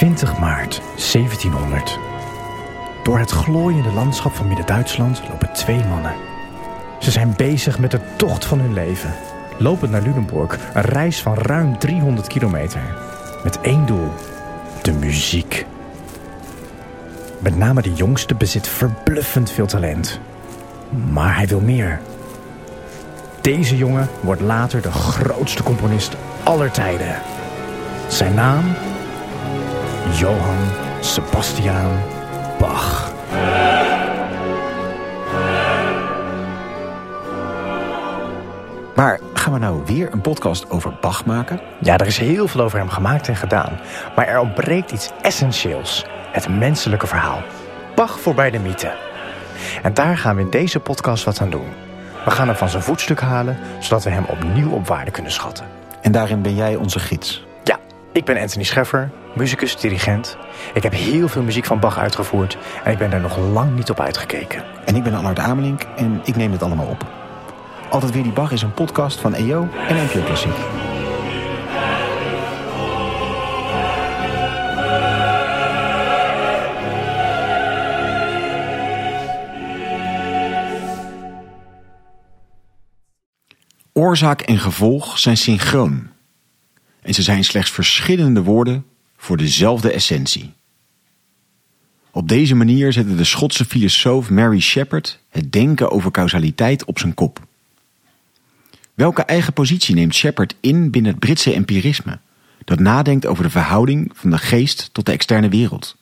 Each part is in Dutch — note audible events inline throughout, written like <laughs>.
20 maart 1700. Door het glooiende landschap van Midden-Duitsland lopen twee mannen. Ze zijn bezig met de tocht van hun leven. Lopend naar Lunenburg, een reis van ruim 300 kilometer. Met één doel, de muziek. Met name de jongste bezit verbluffend veel talent. Maar hij wil meer. Deze jongen wordt later de grootste componist aller tijden. Zijn naam? Johann Sebastian Bach. Maar gaan we nou weer een podcast over Bach maken? Ja, er is heel veel over hem gemaakt en gedaan. Maar er ontbreekt iets essentieels. Het menselijke verhaal. Bach voorbij de mythe. En daar gaan we in deze podcast wat aan doen. We gaan hem van zijn voetstuk halen, zodat we hem opnieuw op waarde kunnen schatten. En daarin ben jij onze gids. Ik ben Anthony Scheffer, muzikus, dirigent. Ik heb heel veel muziek van Bach uitgevoerd en ik ben daar nog lang niet op uitgekeken. En ik ben Allard Amelink en ik neem het allemaal op. Altijd weer die Bach is een podcast van EO en NPO Klassiek. Oorzaak en gevolg zijn synchroon. En ze zijn slechts verschillende woorden voor dezelfde essentie. Op deze manier zette de Schotse filosoof Mary Shepard het denken over causaliteit op zijn kop. Welke eigen positie neemt Shepard in binnen het Britse empirisme, dat nadenkt over de verhouding van de geest tot de externe wereld?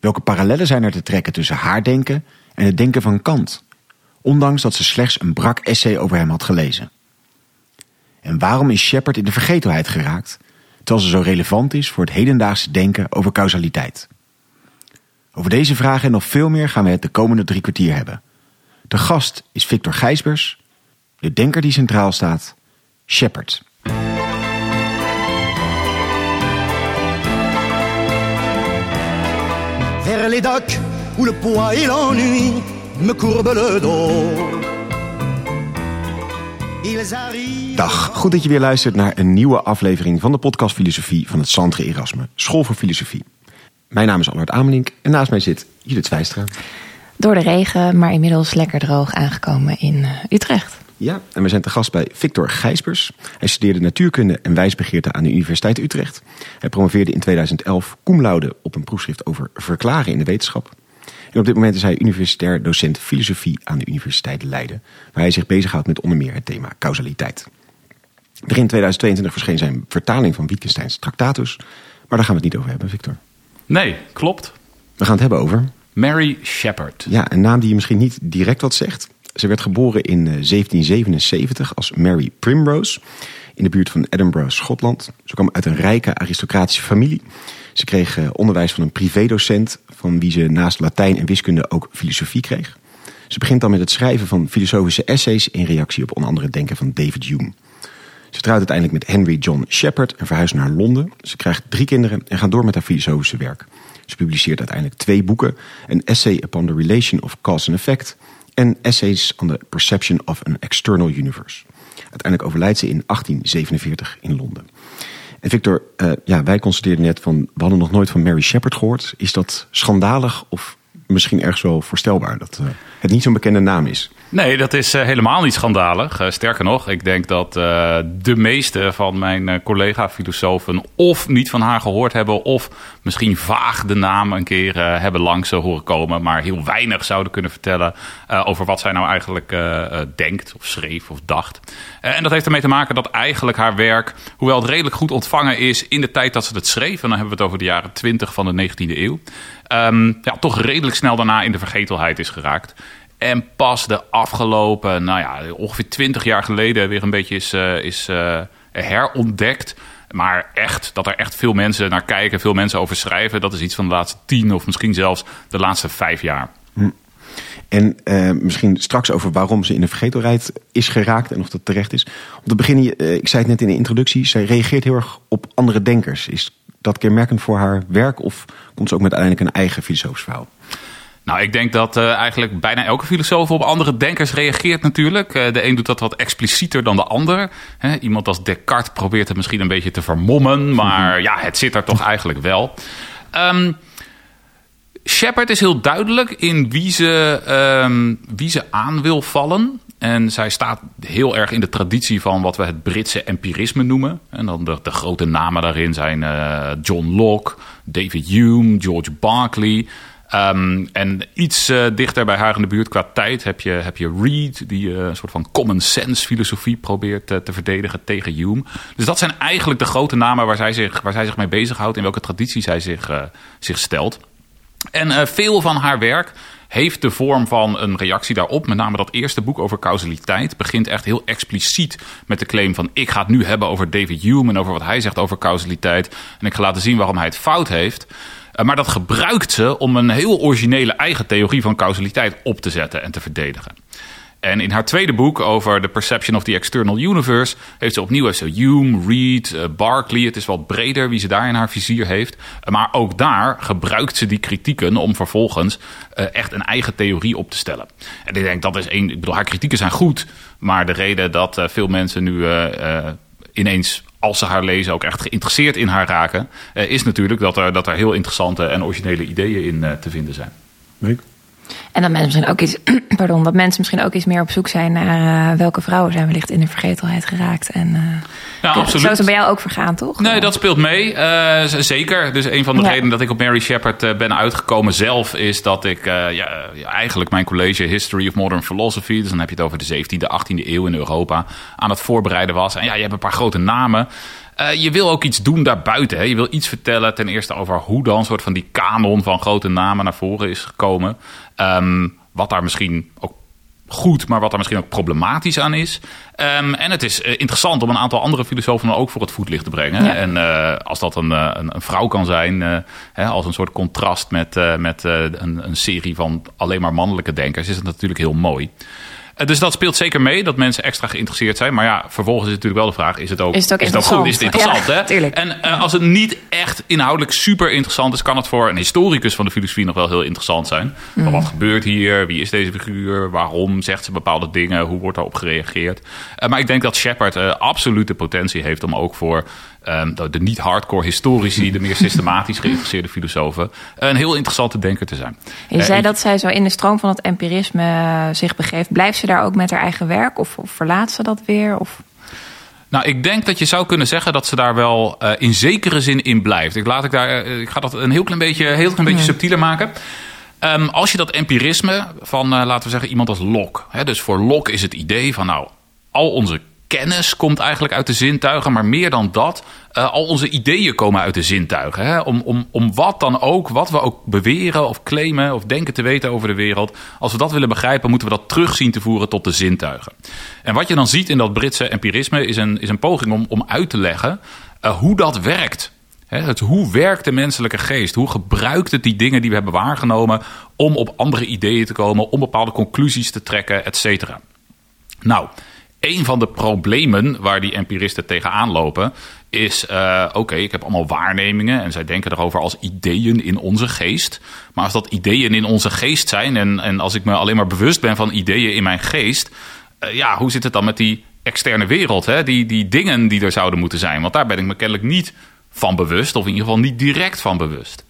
Welke parallellen zijn er te trekken tussen haar denken en het denken van Kant, ondanks dat ze slechts een brak essay over hem had gelezen? En waarom is Shepard in de vergetelheid geraakt, terwijl ze zo relevant is voor het hedendaagse denken over causaliteit? Over deze vragen en nog veel meer gaan we het de komende drie kwartier hebben. De gast is Victor Gijsbers, de denker die centraal staat, Shepard. Dag, goed dat je weer luistert naar een nieuwe aflevering van de podcast Filosofie van het Santre Erasme, School voor Filosofie. Mijn naam is Albert Amelink en naast mij zit Judith Wijstra. Door de regen, maar inmiddels lekker droog aangekomen in eh, Utrecht. Ja, en we zijn te gast bij Victor Gijsbers. Hij studeerde natuurkunde en wijsbegeerte aan de Universiteit Utrecht. Hij promoveerde in 2011 cum laude op een proefschrift over verklaren in de wetenschap. En op dit moment is hij universitair docent filosofie aan de Universiteit Leiden, waar hij zich bezighoudt met onder meer het thema causaliteit. Begin 2022 verscheen zijn vertaling van Wittgensteins Tractatus, maar daar gaan we het niet over hebben, Victor. Nee, klopt. We gaan het hebben over Mary Shepard. Ja, een naam die je misschien niet direct wat zegt. Ze werd geboren in eh, 1777 als Mary Primrose in de buurt van Edinburgh, Schotland. Ze kwam uit een rijke aristocratische familie. Ze kreeg eh, onderwijs van een privédocent van wie ze naast Latijn en wiskunde ook filosofie kreeg. Ze begint dan met het schrijven van filosofische essays in reactie op onder andere denken van David Hume. Ze trouwt uiteindelijk met Henry John Shepard en verhuist naar Londen. Ze krijgt drie kinderen en gaat door met haar filosofische werk. Ze publiceert uiteindelijk twee boeken: een essay upon the relation of cause and effect en essays on the perception of an external universe. Uiteindelijk overlijdt ze in 1847 in Londen. En Victor, eh, ja, wij constateerden net van, we hadden nog nooit van Mary Shepard gehoord. Is dat schandalig of misschien ergens wel voorstelbaar dat eh, het niet zo'n bekende naam is? Nee, dat is eh, helemaal niet schandalig. Eh, sterker nog, ik denk dat eh, de meeste van mijn collega-filosofen of niet van haar gehoord hebben, of misschien vaag de naam een keer hebben langs horen komen, maar heel weinig zouden kunnen vertellen over wat zij nou eigenlijk denkt, of schreef, of dacht. En dat heeft ermee te maken dat eigenlijk haar werk, hoewel het redelijk goed ontvangen is in de tijd dat ze het schreef, en dan hebben we het over de jaren 20 van de 19e eeuw, ehm, ja, toch redelijk snel daarna in de vergetelheid is geraakt. En pas de afgelopen, nou ja, ongeveer 20 jaar geleden weer een beetje is, eh, is eh, herontdekt. Maar echt, dat er echt veel mensen naar kijken, veel mensen over schrijven, dat is iets van de laatste tien of misschien zelfs de laatste vijf jaar. En eh, misschien straks over waarom ze in de vergetelheid is geraakt en of dat terecht is. Om te beginnen, ik zei het net in de introductie, zij reageert heel erg op andere denkers. Is dat kenmerkend voor haar werk of komt ze ook met uiteindelijk een eigen filosofisch verhaal? Nou, ik denk dat uh, eigenlijk bijna elke filosoof op andere denkers reageert natuurlijk. Uh, de een doet dat wat explicieter dan de ander. He, iemand als Descartes probeert het misschien een beetje te vermommen, maar ja, het zit er toch eigenlijk wel. Um, Shepard is heel duidelijk in wie ze, um, wie ze aan wil vallen. En zij staat heel erg in de traditie van wat we het Britse empirisme noemen. En dan de, de grote namen daarin zijn uh, John Locke, David Hume, George Berkeley. Um, en iets uh, dichter bij haar in de buurt qua tijd heb je, heb je Reed, die uh, een soort van common sense filosofie probeert uh, te verdedigen tegen Hume. Dus dat zijn eigenlijk de grote namen waar zij zich, waar zij zich mee bezighoudt, in welke traditie zij zich, zich stelt. En veel van haar werk heeft de vorm van een reactie daarop. Met name dat eerste boek over causaliteit begint echt heel expliciet met de claim van... ik ga het nu hebben over David Hume en over wat hij zegt over causaliteit. En ik ga laten zien waarom hij het fout heeft. Maar dat gebruikt ze om een heel originele eigen theorie van causaliteit op te zetten en te verdedigen. En in haar tweede boek over The Perception of the External Universe heeft ze opnieuw zo Hume, Reed, uh, Berkeley. Het is wat breder wie ze daar in haar vizier heeft. Maar ook daar gebruikt ze die kritieken om vervolgens echt een eigen theorie op te stellen. En ik denk dat is één. Ik bedoel, haar kritieken zijn goed. Maar de reden dat veel mensen nu ineens als ze haar lezen, ook echt geïnteresseerd in haar raken, uh, is natuurlijk dat er, dat er heel interessante en originele ideeën in uh, te vinden zijn. Weet en dat mensen misschien ook iets, <clears throat> pardon, dat mensen misschien ook iets meer op zoek zijn naar uh, welke vrouwen zijn wellicht in de vergetelheid geraakt. En uh, ja, absoluut. Zo is het bij jou ook vergaan, toch? Nee, dat speelt mee. Uh, zeker. Dus een van de ja. redenen dat ik op Mary Shepard ben uitgekomen zelf is dat ik ja, eigenlijk mijn college History of Modern Philosophy, dus dan heb je het over de 17e, 18e eeuw in Europa, aan het voorbereiden was. En ja, je hebt een paar grote namen. Uh, je wil ook iets doen daarbuiten. Hè? Je wil iets vertellen ten eerste over hoe dan soort van die kanon van grote namen naar voren is gekomen. Um, wat daar misschien ook goed, maar wat daar misschien ook problematisch aan is. Um, en het is uh, interessant om een aantal andere filosofen dan ook voor het voetlicht te brengen. Ja. En uh, als dat een, een, een, vrouw kan zijn, uh, hè, als een soort contrast met, met een, een, serie van alleen maar mannelijke denkers, is het natuurlijk heel mooi. Uh, dus dat speelt zeker mee, dat mensen extra geïnteresseerd zijn. Maar ja, vervolgens is natuurlijk wel de vraag, is het ook, is het ook, is het ook goed? Is het interessant? Ja, hè? Tuurlijk. En uh, als het niet echt inhoudelijk super interessant is... kan het voor een historicus van de filosofie nog wel heel interessant zijn. Mm. Wat gebeurt hier? Wie is deze figuur? Waarom zegt ze bepaalde dingen? Hoe wordt daarop gereageerd? Uh, maar ik denk dat Shepard absoluut de potentie heeft om ook voor... Um, de niet-hardcore historici, de meer systematisch geïnteresseerde filosofen, een heel interessante denker te zijn. Je zei dat zij zo in de stroom van het empirisme zich begeeft. Blijft ze daar ook met haar eigen werk of, of verlaat ze dat weer? Of? Nou, ik denk dat je zou kunnen zeggen dat ze daar wel uh, in zekere zin in blijft. Ik, laat ik, daar, uh, ik ga dat een heel klein beetje, heel klein beetje subtieler maken. Um, als je dat empirisme van, uh, laten we zeggen, iemand als Locke. Hè, dus voor Locke is het idee van, nou, al onze kennis komt eigenlijk uit de zintuigen, maar meer dan dat, uh, al onze ideeën komen uit de zintuigen. Hè? Om, om, om wat dan ook, wat we ook beweren of claimen of denken te weten over de wereld. Als we dat willen begrijpen, moeten we dat terug zien te voeren tot de zintuigen. En wat je dan ziet in dat Britse empirisme is een, is een poging om, om uit te leggen uh, hoe dat werkt. Het, hoe werkt de menselijke geest? Hoe gebruikt het die dingen die we hebben waargenomen om op andere ideeën te komen, om bepaalde conclusies te trekken, et cetera? Nou, een van de problemen waar die empiristen tegenaan lopen, is: uh, oké, ik heb allemaal waarnemingen en zij denken erover als ideeën in onze geest. Maar als dat ideeën in onze geest zijn en, en als ik me alleen maar bewust ben van ideeën in mijn geest, uh, ja, hoe zit het dan met die externe wereld? Hè? Die, die dingen die er zouden moeten zijn? Want daar ben ik me kennelijk niet van bewust, of in ieder geval niet direct van bewust.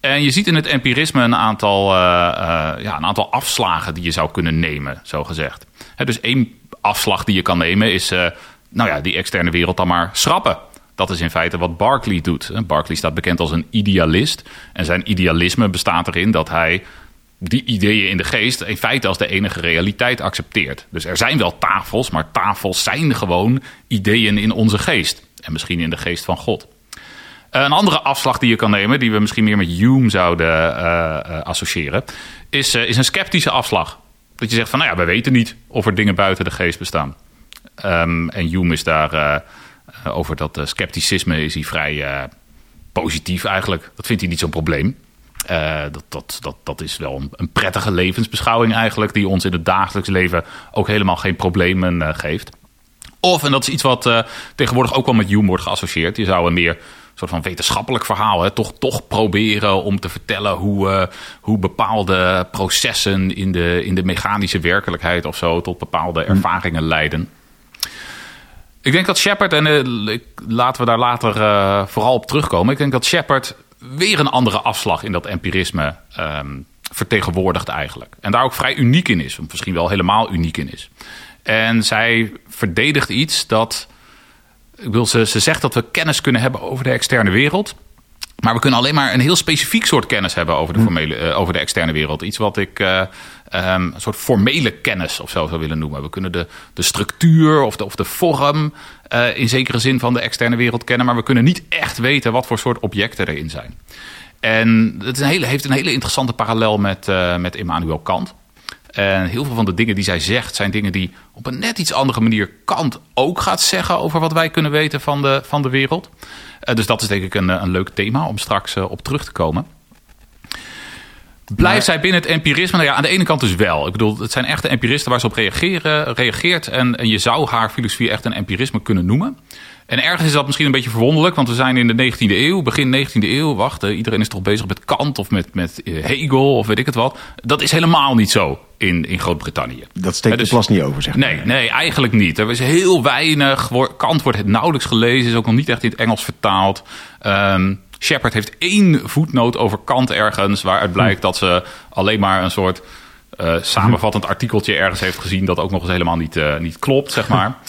En je ziet in het empirisme een aantal, uh, ja, een aantal afslagen die je zou kunnen nemen, zo gezegd. He, dus één afslag die je kan nemen is, uh, nou ja, die externe wereld dan maar schrappen. Dat is in feite wat Berkeley doet. Berkeley staat bekend als een idealist. En zijn idealisme bestaat erin dat hij die ideeën in de geest in feite als de enige realiteit accepteert. Dus er zijn wel tafels, maar tafels zijn gewoon ideeën in onze geest. En misschien in de geest van God. Een andere afslag die je kan nemen, die we misschien meer met Hume zouden associëren, is, is een sceptische afslag. Dat je zegt van, nou ja, we weten niet of er dingen buiten de geest bestaan. Um, en Hume is daar uh, over dat uh, scepticisme is hij vrij positief eigenlijk. Dat vindt hij niet zo'n probleem. dat, dat, dat, dat is wel een, een, prettige levensbeschouwing eigenlijk, die ons in het dagelijks leven ook helemaal geen problemen geeft. Of, en dat is iets wat tegenwoordig ook wel met Hume wordt geassocieerd, je zou een meer soort van wetenschappelijk verhaal. Hè? Toch, toch proberen om te vertellen hoe, eh, hoe bepaalde processen in de, in de mechanische werkelijkheid of zo tot bepaalde ervaringen leiden. Ik denk dat Shepard, en eh, laten we daar later eh, vooral op terugkomen. Ik denk dat Shepard weer een andere afslag in dat empirisme ehm, vertegenwoordigt eigenlijk. En daar ook vrij uniek in is, of misschien wel helemaal uniek in is. En zij verdedigt iets dat. Ik wil, ze, ze zegt dat we kennis kunnen hebben over de externe wereld. Maar we kunnen alleen maar een heel specifiek soort kennis hebben over de, formele, eh, over de externe wereld. Iets wat ik eh, ehm, een soort formele kennis of zo zou willen noemen. We kunnen de, de structuur of de, of de vorm eh, in zekere zin van de externe wereld kennen. Maar we kunnen niet echt weten wat voor soort objecten erin zijn. En het is een hele, heeft een hele interessante parallel met, met Immanuel Kant. En heel veel van de dingen die zij zegt zijn dingen die op een net iets andere manier Kant ook gaat zeggen over wat wij kunnen weten van de, van de wereld. Eh, dus dat is denk ik een, eh, een leuk thema om straks eh, op terug te komen. Blijft zij binnen het empirisme? Nou ja, aan de ene kant dus wel. Ik bedoel, het zijn echte empiristen waar ze op reageren, reageert. En, en je zou haar filosofie echt een empirisme kunnen noemen. En ergens is dat misschien een beetje verwonderlijk, want we zijn in de 19e eeuw, begin 19e eeuw. Wacht, eh, iedereen is toch bezig met Kant of met, met Hegel of weet ik het wat. Dat is helemaal niet zo in, in Groot-Brittannië. Dat steekt dus- de plas niet over, zeg maar. Nee, nee, eigenlijk niet. Er is heel weinig. Kant wordt nauwelijks gelezen, is ook nog niet echt in het Engels vertaald. Ehm Shepard heeft één voetnoot over Kant ergens, waaruit blijkt dat ze alleen maar een soort eh, samenvattend artikeltje ergens heeft gezien, dat ook nog eens helemaal niet, eh, niet klopt, zeg maar. <laughs>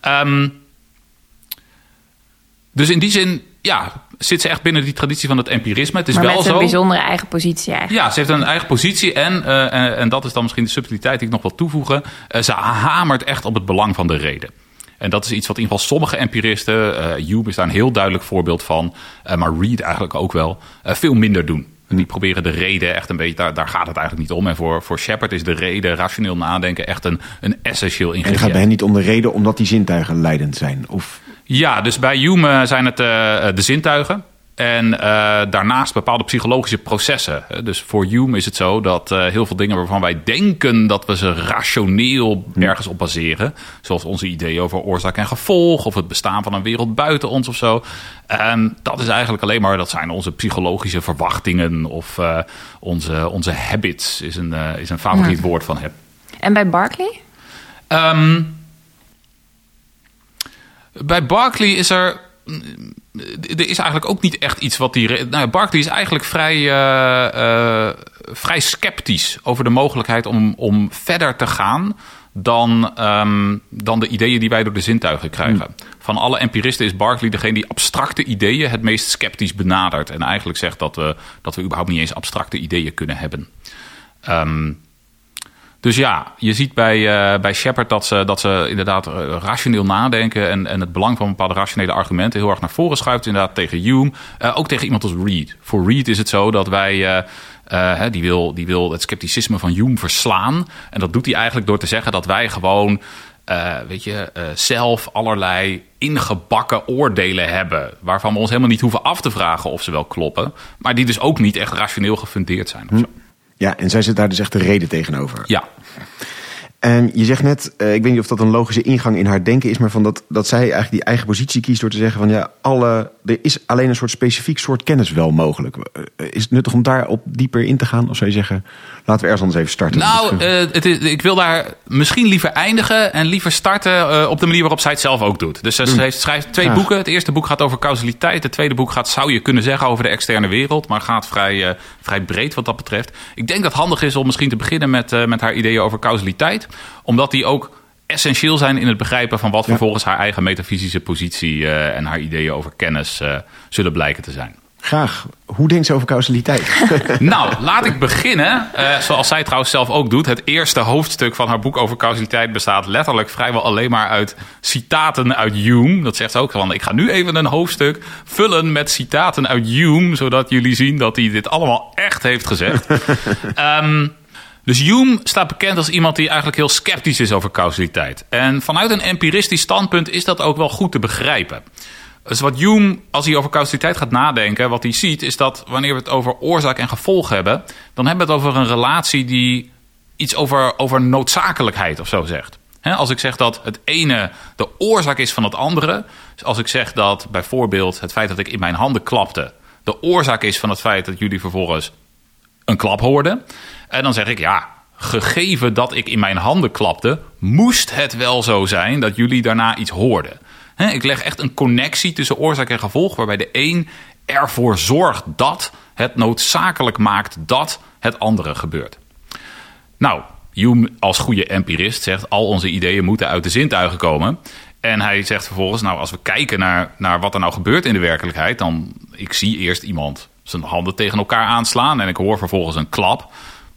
Ehm, dus in die zin, ja, zit ze echt binnen die traditie van het empirisme. Het is maar wel met zo. een bijzondere eigen positie eigenlijk. Ja, ze heeft een eigen positie en, eh, en, en dat is dan misschien de subtiliteit die ik nog wil toevoegen. eh, ze hamert echt op het belang van de reden. En dat is iets wat in ieder geval sommige empiristen, eh Hume is daar een heel duidelijk voorbeeld van, eh, maar Reed eigenlijk ook wel, eh, veel minder doen. En die proberen de reden echt een beetje, daar, daar gaat het eigenlijk niet om. En voor, voor Shepard is de reden, rationeel nadenken, echt een, een essentieel En het ingrediënt. gaat bij hen niet om de reden omdat die zintuigen leidend zijn. Of Ja, dus bij Hume eh, zijn het eh, de zintuigen. En eh, daarnaast bepaalde psychologische processen. Eh, Dus voor Hume is het zo dat eh, heel veel dingen waarvan wij denken dat we ze rationeel ergens op baseren. Zoals onze ideeën over oorzaak en gevolg. Of het bestaan van een wereld buiten ons of zo. Dat is eigenlijk alleen maar, dat zijn onze psychologische verwachtingen. Of eh, onze, onze habits is een, eh, is een favoriet woord van hem. En bij Barclay? Ehm, bij Barkley is er. Er is eigenlijk ook niet echt iets wat die. Nou, Barkley is eigenlijk vrij, eh, eh, vrij sceptisch over de mogelijkheid om, om verder te gaan. Dan, ehm, dan de ideeën die wij door de zintuigen krijgen. Van alle empiristen is Barkley degene die abstracte ideeën het meest sceptisch benadert. En eigenlijk zegt dat we, dat we überhaupt niet eens abstracte ideeën kunnen hebben. Ehm, dus ja, je ziet bij, eh, bij Shepard dat ze, dat ze inderdaad eh, rationeel nadenken en, en het belang van bepaalde rationele argumenten heel erg naar voren schuift. Inderdaad tegen Hume, eh, ook tegen iemand als Reed. Voor Reed is het zo dat wij, hè, die, wil, die wil het scepticisme van Hume verslaan. En dat doet hij eigenlijk door te zeggen dat wij gewoon, weet je, zelf allerlei ingebakken oordelen hebben. Waarvan we ons helemaal niet hoeven af te vragen of ze wel kloppen. Maar die dus ook niet echt rationeel gefundeerd zijn. Of zo. Ja, en zij zit daar dus echt de reden tegenover. Ja. En je zegt net, eh, ik weet niet of dat een logische ingang in haar denken is, maar van dat, dat zij eigenlijk die eigen positie kiest door te zeggen van ja, alle, er is alleen een soort specifiek soort kennis wel mogelijk. Eh, Is het nuttig om daar op dieper in te gaan? Of zou je zeggen, laten we ergens anders even starten? Nou, eh, het is, ik wil daar misschien liever eindigen en liever starten op de manier waarop zij het zelf ook doet. Dus ze heeft, schrijft twee Graag. boeken. Het eerste boek gaat over causaliteit. Het tweede boek gaat, zou je kunnen zeggen, over de externe wereld. Maar gaat vrij, vrij breed wat dat betreft. Ik denk dat het handig is om misschien te beginnen met, met haar ideeën over causaliteit. Omdat die ook essentieel zijn in het begrijpen van wat vervolgens haar eigen metafysische positie eh, en haar ideeën over kennis eh, zullen blijken te zijn. Graag. Hoe denkt ze over causaliteit? <laughs> <laughs> Nou, laat ik beginnen. eh, zoals zij trouwens zelf ook doet. Het eerste hoofdstuk van haar boek over causaliteit bestaat letterlijk vrijwel alleen maar uit citaten uit Hume. Dat zegt ze ook van. Ik ga nu even een hoofdstuk vullen met citaten uit Hume. Zodat jullie zien dat hij dit allemaal echt heeft gezegd. <laughs> Ehm, dus Hume staat bekend als iemand die eigenlijk heel sceptisch is over causaliteit. En vanuit een empiristisch standpunt is dat ook wel goed te begrijpen. Dus wat Hume, als hij over causaliteit gaat nadenken, wat hij ziet, is dat wanneer we het over oorzaak en gevolg hebben, dan hebben we het over een relatie die iets over, over noodzakelijkheid of zo zegt. Als ik zeg dat het ene de oorzaak is van het andere. Dus als ik zeg dat bijvoorbeeld het feit dat ik in mijn handen klapte. de oorzaak is van het feit dat jullie vervolgens een klap hoorden. En dan zeg ik ja. Gegeven dat ik in mijn handen klapte, moest het wel zo zijn dat jullie daarna iets hoorden. Ik leg echt een connectie tussen oorzaak en gevolg, waarbij de een ervoor zorgt dat het noodzakelijk maakt dat het andere gebeurt. Nou, Hume als goede empirist zegt al onze ideeën moeten uit de zintuigen komen. En hij zegt vervolgens, nou als we kijken naar, naar wat er nou gebeurt in de werkelijkheid, dan ik zie eerst iemand zijn handen tegen elkaar aanslaan en ik hoor vervolgens een klap.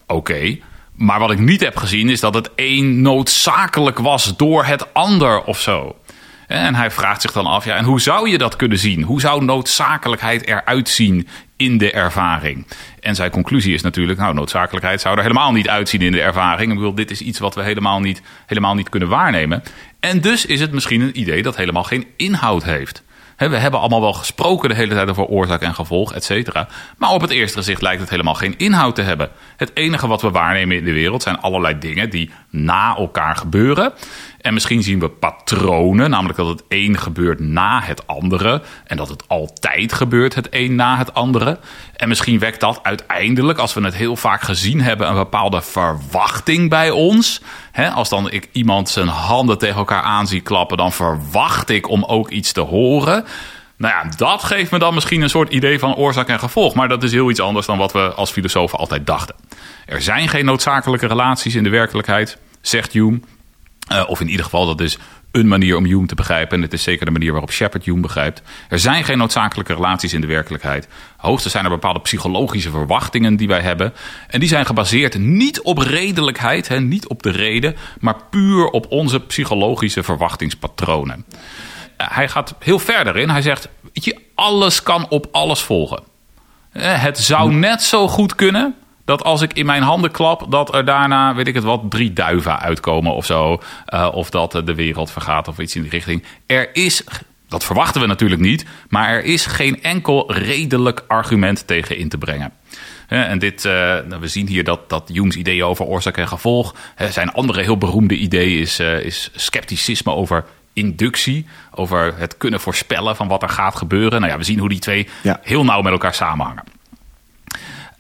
Oké, maar wat ik niet heb gezien is dat het een noodzakelijk was door het ander of zo. En hij vraagt zich dan af, ja, en hoe zou je dat kunnen zien? Hoe zou noodzakelijkheid eruit zien in de ervaring? En zijn conclusie is natuurlijk, nou, noodzakelijkheid zou er helemaal niet uitzien in de ervaring. Ik bedoel, dit is iets wat we helemaal niet, helemaal niet kunnen waarnemen. En dus is het misschien een idee dat helemaal geen inhoud heeft. We hebben allemaal wel gesproken de hele tijd over oorzaak en gevolg, et cetera. Maar op het eerste gezicht lijkt het helemaal geen inhoud te hebben. Het enige wat we waarnemen in de wereld zijn allerlei dingen die na elkaar gebeuren. En misschien zien we patronen, namelijk dat het een gebeurt na het andere. En dat het altijd gebeurt, het een na het andere. En misschien wekt dat uiteindelijk, als we het heel vaak gezien hebben, een bepaalde verwachting bij ons. als dan ik iemand zijn handen tegen elkaar aan zie klappen, dan verwacht ik om ook iets te horen. Nou ja, dat geeft me dan misschien een soort idee van oorzaak en gevolg. Maar dat is heel iets anders dan wat we als filosofen altijd dachten. Er zijn geen noodzakelijke relaties in de werkelijkheid, zegt Hume. Uh, of in ieder geval, dat is een manier om Hume te begrijpen. En het is zeker de manier waarop Shepard Hume begrijpt. Er zijn geen noodzakelijke relaties in de werkelijkheid. Hoogstens zijn er bepaalde psychologische verwachtingen die wij hebben. En die zijn gebaseerd niet op redelijkheid, hè, niet op de reden, maar puur op onze psychologische verwachtingspatronen. Uh, hij gaat heel verder in. Hij zegt: weet je, alles kan op alles volgen. Uh, het zou net zo goed kunnen dat als ik in mijn handen klap, dat er daarna, weet ik het wat, drie duiven uitkomen of zo. Uh, of dat de wereld vergaat of iets in die richting. Er is, dat verwachten we natuurlijk niet, maar er is geen enkel redelijk argument tegen in te brengen. En dit, uh, we zien hier dat, dat Hume's ideeën over oorzaak en gevolg. Zijn andere heel beroemde idee is, uh, is scepticisme over inductie. Over het kunnen voorspellen van wat er gaat gebeuren. Nou ja, we zien hoe die twee ja. heel nauw met elkaar samenhangen.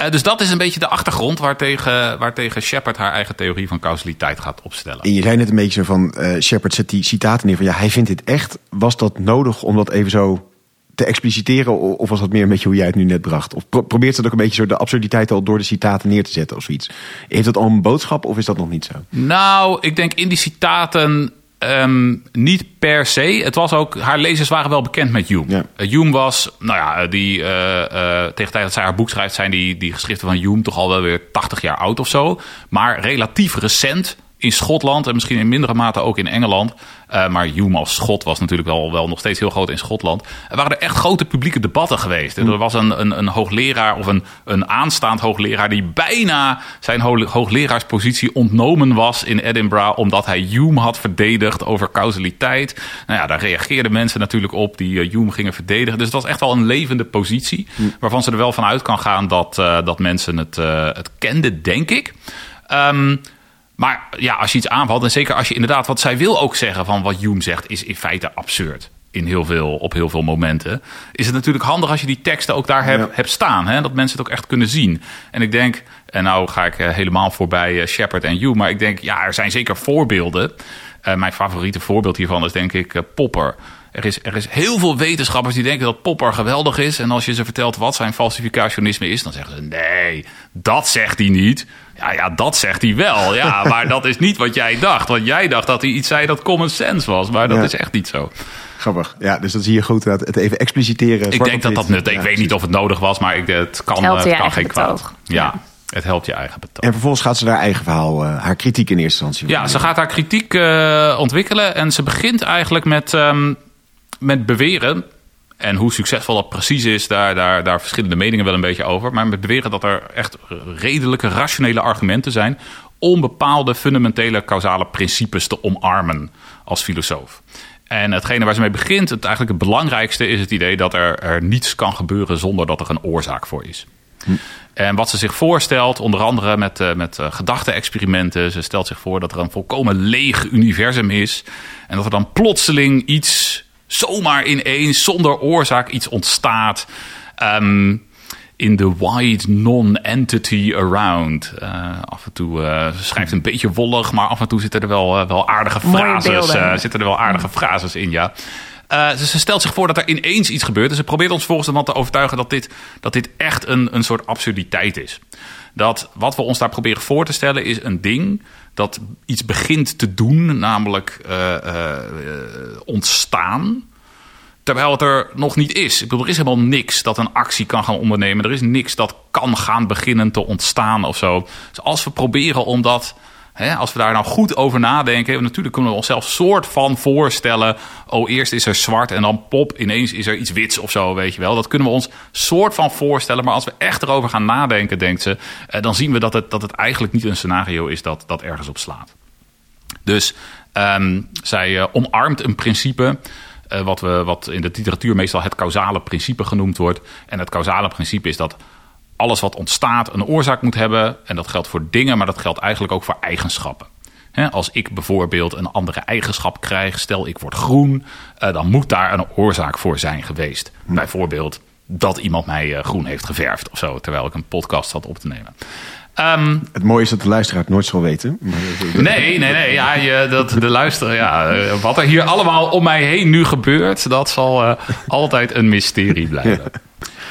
Uh, dus dat is een beetje de achtergrond waartegen, waartegen Shepard haar eigen theorie van causaliteit gaat opstellen. En je zei net een beetje van, uh, Shepard zet die citaten neer van ja, hij vindt dit echt. Was dat nodig om dat even zo te expliciteren? Of was dat meer een beetje hoe jij het nu net bracht? Of pro probeert ze ook een beetje zo de absurditeit al door de citaten neer te zetten of zoiets? Heeft dat al een boodschap of is dat nog niet zo? Nou, ik denk in die citaten Um, niet per se. Het was ook, haar lezers waren wel bekend met Hume. Ja. Uh, Hume was, nou ja, die, uh, uh, tegen de tijd dat zij haar boek schrijft, zijn die, die geschriften van Hume toch al wel weer 80 jaar oud of zo. Maar relatief recent in Schotland en misschien in mindere mate ook in Engeland. Uh, maar Hume als Schot was natuurlijk wel, wel nog steeds heel groot in Schotland. Er waren er echt grote publieke debatten geweest. Mm. Er was een, een, een, hoogleraar of een, een aanstaand hoogleraar die bijna zijn hoogleraarspositie ontnomen was in Edinburgh. omdat hij Hume had verdedigd over causaliteit. Nou ja, daar reageerden mensen natuurlijk op die uh, Hume gingen verdedigen. Dus het was echt wel een levende positie. Mm. Waarvan ze er wel van uit kan gaan dat, uh, dat mensen het, het kenden, denk ik. Um, maar ja, als je iets aanvalt, en zeker als je inderdaad, wat zij wil ook zeggen van wat Hume zegt, is in feite absurd. In heel veel, op heel veel momenten. Is het natuurlijk handig als je die teksten ook daar hebt, hebt staan. Hè? Dat mensen het ook echt kunnen zien. En ik denk, en nou ga ik eh, helemaal voorbij uh, Shepard en Hume. Maar ik denk, ja, er zijn zeker voorbeelden. Uh, mijn favoriete voorbeeld hiervan is denk ik Popper. Er is, er is heel veel wetenschappers die denken dat Popper geweldig is. En als je ze vertelt wat zijn falsificationisme is, dan zeggen ze: nee, dat zegt hij niet. Ja, ja, dat zegt hij wel. Ja, <laughs> maar dat is niet wat jij dacht. Want jij dacht dat hij iets zei dat common sense was. Maar dat is echt niet zo. Grappig. Ja, dus dat zie je goed. Het even expliciteren. Ik denk dat dat nut. Ik weet niet of het nodig was, maar ik, het kan, het het kan geen kwaad. Ja. Het helpt je eigen betoog. En vervolgens gaat ze haar eigen verhaal, uh, haar kritiek in eerste instantie. Ja, ze gaat haar kritiek uh, ontwikkelen. En ze begint eigenlijk met, um, met beweren en hoe succesvol dat precies is, daar, daar, daar verschillende meningen wel een beetje over. Maar met beweren dat er echt redelijke, rationele argumenten zijn om bepaalde fundamentele causale principes te omarmen als filosoof. En hetgene waar ze mee begint, het eigenlijk het belangrijkste, is het idee dat er, er niets kan gebeuren zonder dat er een oorzaak voor is. En wat ze zich voorstelt, onder andere met, uh, met uh, gedachte-experimenten. Ze stelt zich voor dat er een volkomen leeg universum is. En dat er dan plotseling iets, zomaar ineens, zonder oorzaak, iets ontstaat. Um, in the wide non-entity around. Uh, af en toe uh, schrijft een beetje wollig, maar af en toe zitten er wel, uh, wel aardige frases. zitten er wel aardige frases in, ja. dus ze stelt zich voor dat er ineens iets gebeurt. En ze probeert ons volgens dan te overtuigen dat dit, dat dit echt een, een soort absurditeit is. Dat wat we ons daar proberen voor te stellen is een ding dat iets begint te doen, namelijk ontstaan Terwijl het er nog niet is. Ik bedoel, er is helemaal niks dat een actie kan gaan ondernemen. Er is niks dat kan gaan beginnen te ontstaan of zo. Dus als we proberen om dat... Als we daar nou goed over nadenken... natuurlijk kunnen we onszelf soort van voorstellen... oh, eerst is er zwart en dan pop, ineens is er iets wits of zo, weet je wel. Dat kunnen we ons soort van voorstellen. Maar als we echt erover gaan nadenken, denkt ze... Eh, dan zien we dat het, dat het eigenlijk niet een scenario is dat, dat ergens op slaat. Dus um, zij uh, omarmt een principe... Uh, wat, we, wat in de literatuur meestal het causale principe genoemd wordt. En het causale principe is dat alles wat ontstaat een oorzaak moet hebben. En dat geldt voor dingen, maar dat geldt eigenlijk ook voor eigenschappen. als ik bijvoorbeeld een andere eigenschap krijg, stel ik word groen, uh, dan moet daar een oorzaak voor zijn geweest. Hm. Bijvoorbeeld dat iemand mij uh, groen heeft geverfd of zo, terwijl ik een podcast had op te nemen. Um, het mooie is dat de luisteraar het nooit zal weten. Nee, nee, nee. Ja, je, dat, de luisteraar, ja, eh, wat er hier allemaal om mij heen nu gebeurt, dat zal uh, altijd een mysterie blijven.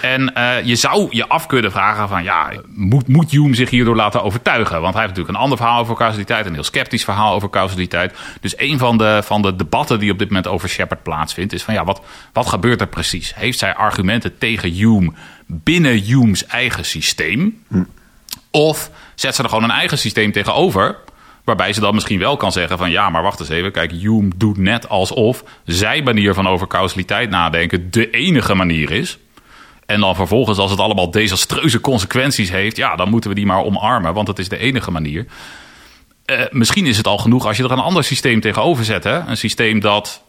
En uh, je zou je af kunnen vragen van, ja, moet, moet Hume zich hierdoor laten overtuigen? Want hij heeft natuurlijk een ander verhaal over causaliteit, een heel sceptisch verhaal over causaliteit. Dus een van de, van de debatten die op dit moment over Shepard plaatsvindt, is van, ja, wat, wat gebeurt er precies? Heeft zij argumenten tegen Hume binnen Hume's eigen systeem? Of zet ze er gewoon een eigen systeem tegenover. Waarbij ze dan misschien wel kan zeggen van ja, maar wacht eens even. Kijk, Hume doet net alsof zijn manier van over causaliteit nadenken de enige manier is. En dan vervolgens, als het allemaal desastreuze consequenties heeft, ja, dan moeten we die maar omarmen, want het is de enige manier. Uh, misschien is het al genoeg als je er een ander systeem tegenover zet. Hè? Een systeem dat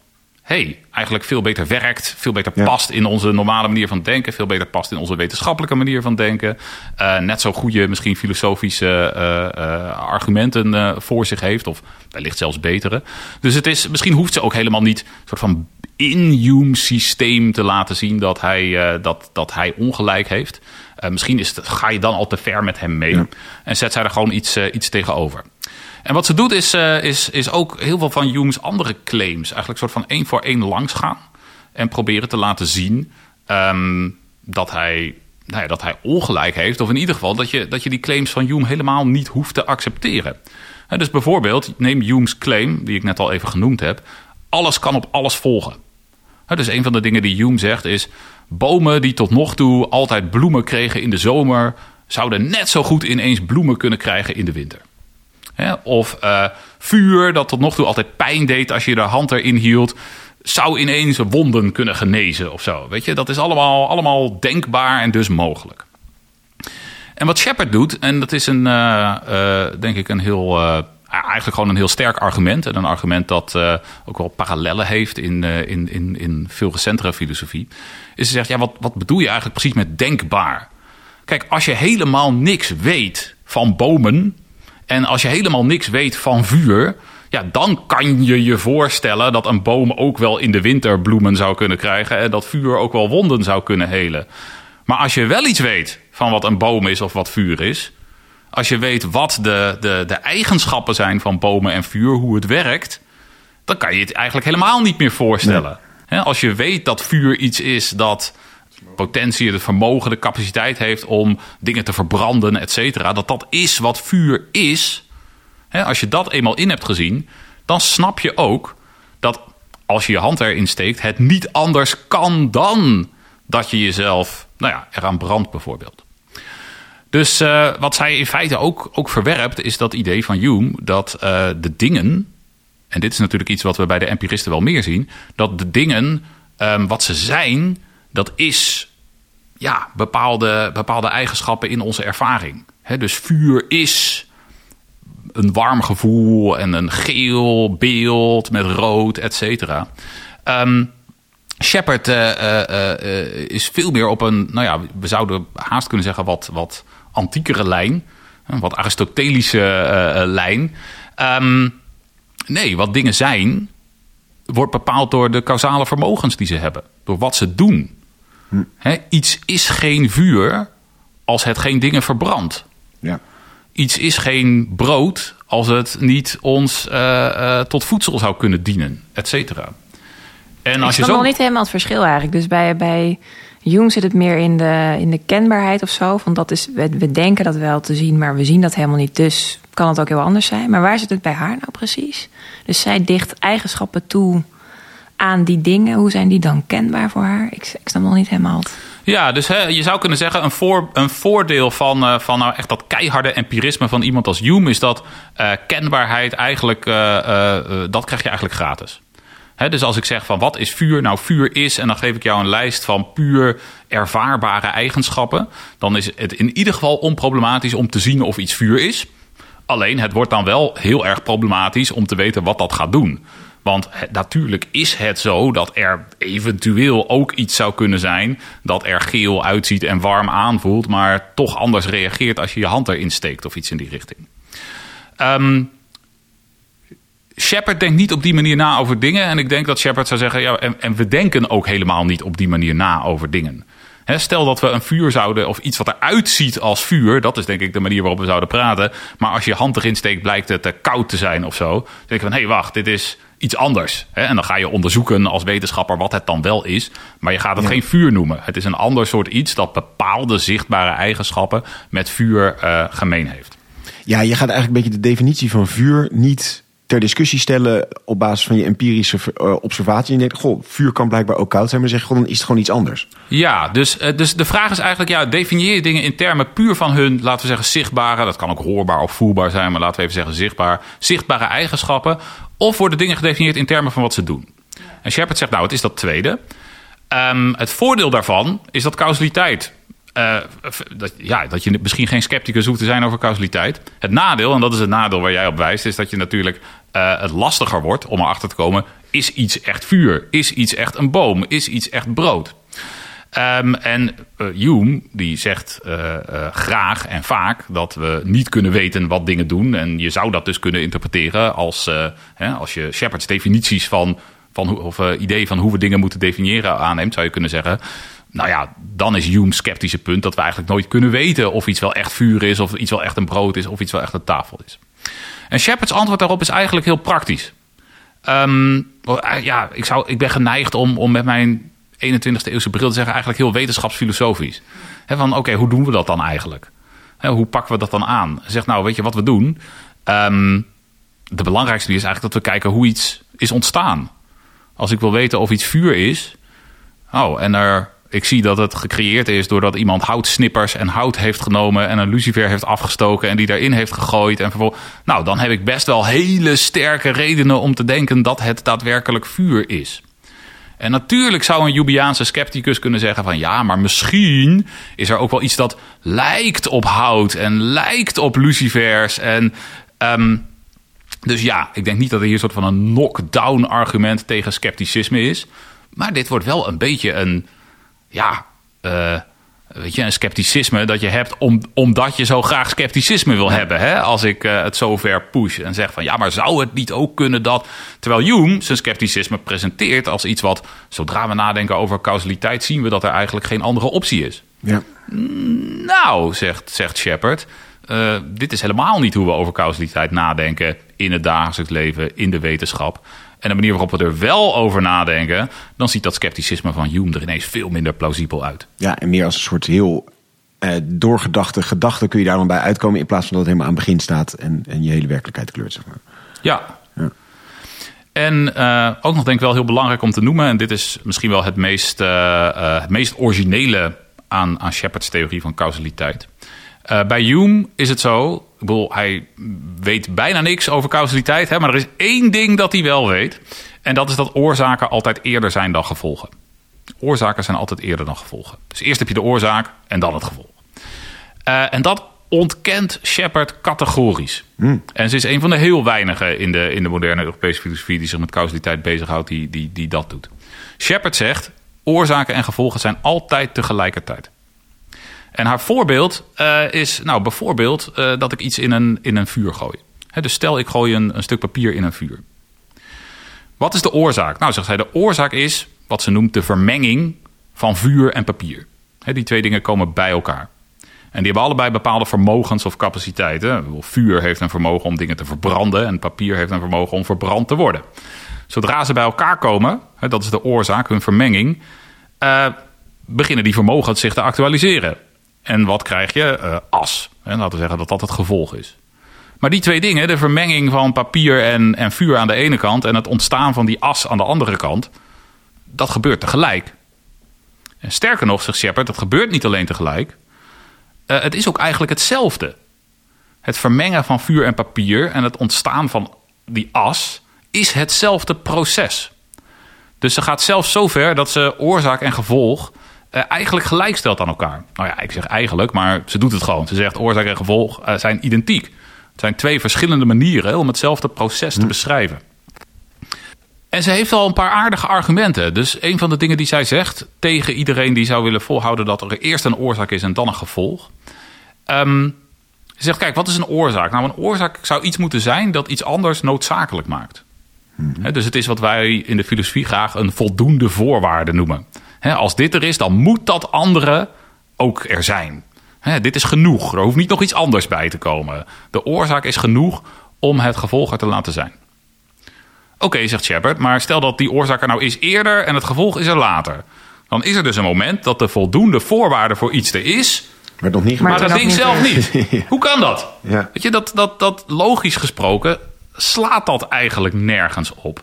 hey, eigenlijk veel beter werkt, veel beter past in onze normale manier van denken, veel beter past in onze wetenschappelijke manier van denken, uh, net zo goede, misschien filosofische uh, uh, argumenten voor zich heeft, of wellicht zelfs betere. Dus het is, misschien hoeft ze ook helemaal niet een soort van in systeem te laten zien dat hij, dat, dat hij ongelijk heeft. misschien is het, ga je dan al te ver met hem mee en zet zij er gewoon iets, iets tegenover. En wat ze doet is, is, is ook heel veel van Hume's andere claims... eigenlijk soort van één voor één langs gaan. En proberen te laten zien um, dat, hij, nou ja, dat hij ongelijk heeft. Of in ieder geval dat je, dat je die claims van Hume helemaal niet hoeft te accepteren. En dus bijvoorbeeld, neem Hume's claim, die ik net al even genoemd heb... alles kan op alles volgen. Dus een van de dingen die Hume zegt is... bomen die tot nog toe altijd bloemen kregen in de zomer... zouden net zo goed ineens bloemen kunnen krijgen in de winter. Of uh, vuur, dat tot nog toe altijd pijn deed als je de hand erin hield, zou ineens wonden kunnen genezen of zo. Weet je, dat is allemaal, allemaal denkbaar en dus mogelijk. En wat Shepard doet, en dat is een, uh, uh, denk ik een heel, eigenlijk gewoon een heel sterk argument. En een argument dat ook wel parallellen heeft in, in, in, in veel recentere filosofie. Is ze zegt, ja, wat, wat bedoel je eigenlijk precies met denkbaar? Kijk, als je helemaal niks weet van bomen en als je helemaal niks weet van vuur, ja, dan kan je je voorstellen dat een boom ook wel in de winter bloemen zou kunnen krijgen en dat vuur ook wel wonden zou kunnen helen. Maar als je wel iets weet van wat een boom is of wat vuur is, als je weet wat de, de, de eigenschappen zijn van bomen en vuur, hoe het werkt, dan kan je het eigenlijk helemaal niet meer voorstellen. Als je weet dat vuur iets is dat potentie, het vermogen, de capaciteit heeft om dingen te verbranden, et cetera. Dat dat is wat vuur is. Als je dat eenmaal in hebt gezien, dan snap je ook dat als je je hand erin steekt, het niet anders kan dan dat je jezelf nou ja, eraan brandt, bijvoorbeeld. Dus uh, wat zij in feite ook, ook verwerpt, is dat idee van Hume dat uh, de dingen, en dit is natuurlijk iets wat we bij de empiristen wel meer zien, dat de dingen um, wat ze zijn, dat is ja, bepaalde, bepaalde eigenschappen in onze ervaring. dus vuur is een warm gevoel en een geel beeld met rood, et cetera. Um, Shepard eh, eh, eh, is veel meer op een, nou ja, we zouden haast kunnen zeggen wat, wat antiekere lijn. Een wat aristotelische eh, eh, lijn. Ehm, nee, wat dingen zijn, wordt bepaald door de causale vermogens die ze hebben. Door wat ze doen. Hè, iets is geen vuur als het geen dingen verbrandt. Ja. Iets is geen brood als het niet ons eh, eh, tot voedsel zou kunnen dienen, et cetera. En Ik als je snap nog zo... niet helemaal het verschil eigenlijk. Dus bij, bij Jung zit het meer in de, in de kenbaarheid of zo. Van dat is, we, we denken dat wel te zien, maar we zien dat helemaal niet. Dus kan het ook heel anders zijn. Maar waar zit het bij haar nou precies? Dus zij dicht eigenschappen toe aan die dingen. Hoe zijn die dan kenbaar voor haar? Ik, ik snap nog niet helemaal. Ja, dus hè, je zou kunnen zeggen, een, voor, een voordeel van, eh, van nou echt dat keiharde empirisme van iemand als Hume is dat eh, kenbaarheid eigenlijk, eh, dat krijg je eigenlijk gratis. Dus als ik zeg van wat is vuur? Nou, vuur is, en dan geef ik jou een lijst van puur ervaarbare eigenschappen, dan is het in ieder geval onproblematisch om te zien of iets vuur is. Alleen het wordt dan wel heel erg problematisch om te weten wat dat gaat doen. Want natuurlijk is het zo dat er eventueel ook iets zou kunnen zijn dat er geel uitziet en warm aanvoelt, maar toch anders reageert als je je hand erin steekt of iets in die richting. Ehm Shepard denkt niet op die manier na over dingen. En ik denk dat Shepard zou zeggen: ja, en, en we denken ook helemaal niet op die manier na over dingen. Stel dat we een vuur zouden, of iets wat eruit ziet als vuur, dat is denk ik de manier waarop we zouden praten. Maar als je hand erin steekt, blijkt het te koud te zijn of zo. Dan denk je van: hé, hey, wacht, dit is iets anders. En dan ga je onderzoeken als wetenschapper wat het dan wel is. Maar je gaat het geen vuur noemen. Het is een ander soort iets dat bepaalde zichtbare eigenschappen met vuur eh, gemeen heeft. Ja, je gaat eigenlijk een beetje de definitie van vuur niet ter discussie stellen op basis van je empirische eh, observatie. En je denkt, goh, vuur kan blijkbaar ook koud zijn, maar zeg goh, dan is het gewoon iets anders. Ja, dus, eh, dus de vraag is eigenlijk, ja, definieer je dingen in termen puur van hun, laten we zeggen, zichtbare, dat kan ook hoorbaar of voelbaar zijn, maar laten we even zeggen zichtbaar, zichtbare eigenschappen, of worden dingen gedefinieerd in termen van wat ze doen? En Shepard zegt, nou, het is dat tweede. Ehm, het voordeel daarvan is dat causaliteit. eh, dat, ja, dat je misschien geen scepticus hoeft te zijn over causaliteit. Het nadeel, en dat is het nadeel waar jij op wijst, is dat je natuurlijk eh, het lastiger wordt om erachter te komen: is iets echt vuur? Is iets echt een boom? Is iets echt brood? Ehm, en eh, Hume die zegt eh, graag en vaak dat we niet kunnen weten wat dingen doen. En je zou dat dus kunnen interpreteren als, hè, als je Shepard's definities van, van of idee van hoe we dingen moeten definiëren aanneemt, zou je kunnen zeggen. Nou ja, dan is Hume's sceptische punt dat we eigenlijk nooit kunnen weten of iets wel echt vuur is, of iets wel echt een brood is, of iets wel echt een tafel is. En Shepard's antwoord daarop is eigenlijk heel praktisch. Ehm, eh, ja, ik, zou, ik ben geneigd om, om met mijn 21ste eeuwse bril te zeggen, eigenlijk heel wetenschapsfilosofisch. Van oké, hoe doen we dat dan eigenlijk? Hoe pakken we dat dan aan? Zeg nou, weet je wat we doen? Ehm, de belangrijkste is eigenlijk dat we kijken hoe iets is ontstaan. Als ik wil weten of iets vuur is, oh, en er, ik zie dat het gecreëerd is doordat iemand houtsnippers en hout heeft genomen en een lucifer heeft afgestoken en die daarin heeft gegooid. En vervolgens, nou, dan heb ik best wel hele sterke redenen om te denken dat het daadwerkelijk vuur is. En natuurlijk zou een Jubiaanse scepticus kunnen zeggen van ja, maar misschien is er ook wel iets dat lijkt op hout en lijkt op lucifers. En ehm, dus ja, ik denk niet dat er hier een soort van een knockdown argument tegen scepticisme is. Maar dit wordt wel een beetje een, ja, eh, weet je, een scepticisme dat je hebt om, omdat je zo graag scepticisme wil hebben. Hè? Als ik eh, het zo ver push en zeg van ja, maar zou het niet ook kunnen dat. Terwijl Hume zijn scepticisme presenteert als iets wat, zodra we nadenken over causaliteit, zien we dat er eigenlijk geen andere optie is. Ja. Nou, zegt, zegt Shepard, eh, dit is helemaal niet hoe we over causaliteit nadenken in het dagelijks leven, in de wetenschap. En de manier waarop we er wel over nadenken, dan ziet dat scepticisme van Hume er ineens veel minder plausibel uit. ja, en meer als een soort heel eh, doorgedachte gedachte kun je daar dan bij uitkomen... in plaats van dat het helemaal aan het begin staat en, en je hele werkelijkheid kleurt, zeg maar. Ja. Ja. En eh, ook nog denk ik wel heel belangrijk om te noemen, en dit is misschien wel het meest, eh, het meest originele aan, aan Shepard's theorie van causaliteit. Bij Hume is het zo, ik bedoel, hij weet bijna niks over causaliteit, hè, maar er is één ding dat hij wel weet. En dat is dat oorzaken altijd eerder zijn dan gevolgen. Oorzaken zijn altijd eerder dan gevolgen. Dus eerst heb je de oorzaak en dan het gevolg. Eh, en dat ontkent Shepard categorisch. En ze is een van de heel weinigen in de, in de moderne Europese filosofie die zich met causaliteit bezighoudt, die, die, die dat doet. Shepard zegt: oorzaken en gevolgen zijn altijd tegelijkertijd. En haar voorbeeld eh, is, nou, bijvoorbeeld eh, dat ik iets in een, in een vuur gooi. Dus stel, ik gooi een, een stuk papier in een vuur. Wat is de oorzaak? Nou, zegt zij, de oorzaak is wat ze noemt de vermenging van vuur en papier. Die twee dingen komen bij elkaar. En die hebben allebei bepaalde vermogens of capaciteiten. Vuur heeft een vermogen om dingen te verbranden en papier heeft een vermogen om verbrand te worden. Zodra ze bij elkaar komen, dat is de oorzaak, hun vermenging, eh, beginnen die vermogens zich te actualiseren. En wat krijg je? Eh, as. En laten we zeggen dat dat het gevolg is. Maar die twee dingen, de vermenging van papier en, en vuur aan de ene kant en het ontstaan van die as aan de andere kant, dat gebeurt tegelijk. En sterker nog, zegt Shepard, dat gebeurt niet alleen tegelijk. Uh, het is ook eigenlijk hetzelfde. Het vermengen van vuur en papier en het ontstaan van die as is hetzelfde proces. Dus ze gaat zelfs zo ver dat ze oorzaak en gevolg uh, eigenlijk gelijk stelt aan elkaar. Nou ja, ik zeg eigenlijk, maar ze doet het gewoon. Ze zegt oorzaak en gevolg uh, zijn identiek. Het zijn twee verschillende manieren om hetzelfde proces te beschrijven. En ze heeft al een paar aardige argumenten. Dus een van de dingen die zij zegt tegen iedereen die zou willen volhouden dat er eerst een oorzaak is en dan een gevolg. Um, ze zegt: Kijk, wat is een oorzaak? Nou, een oorzaak zou iets moeten zijn dat iets anders noodzakelijk maakt. Hmm. dus het is wat wij in de filosofie graag een voldoende voorwaarde noemen. Als dit er is, dan moet dat andere ook er zijn. dit is genoeg. Er hoeft niet nog iets anders bij te komen. De oorzaak is genoeg om het gevolg er te laten zijn. Oké, zegt Shepard, maar stel dat die oorzaak er nou is eerder en het gevolg is er later. Dan is er dus een moment dat de voldoende voorwaarde voor iets er is. Maar, nog niet maar dat ding zelf niet. <laughs> Hoe kan dat? Ja. Weet je, dat, dat, dat logisch gesproken slaat dat eigenlijk nergens op.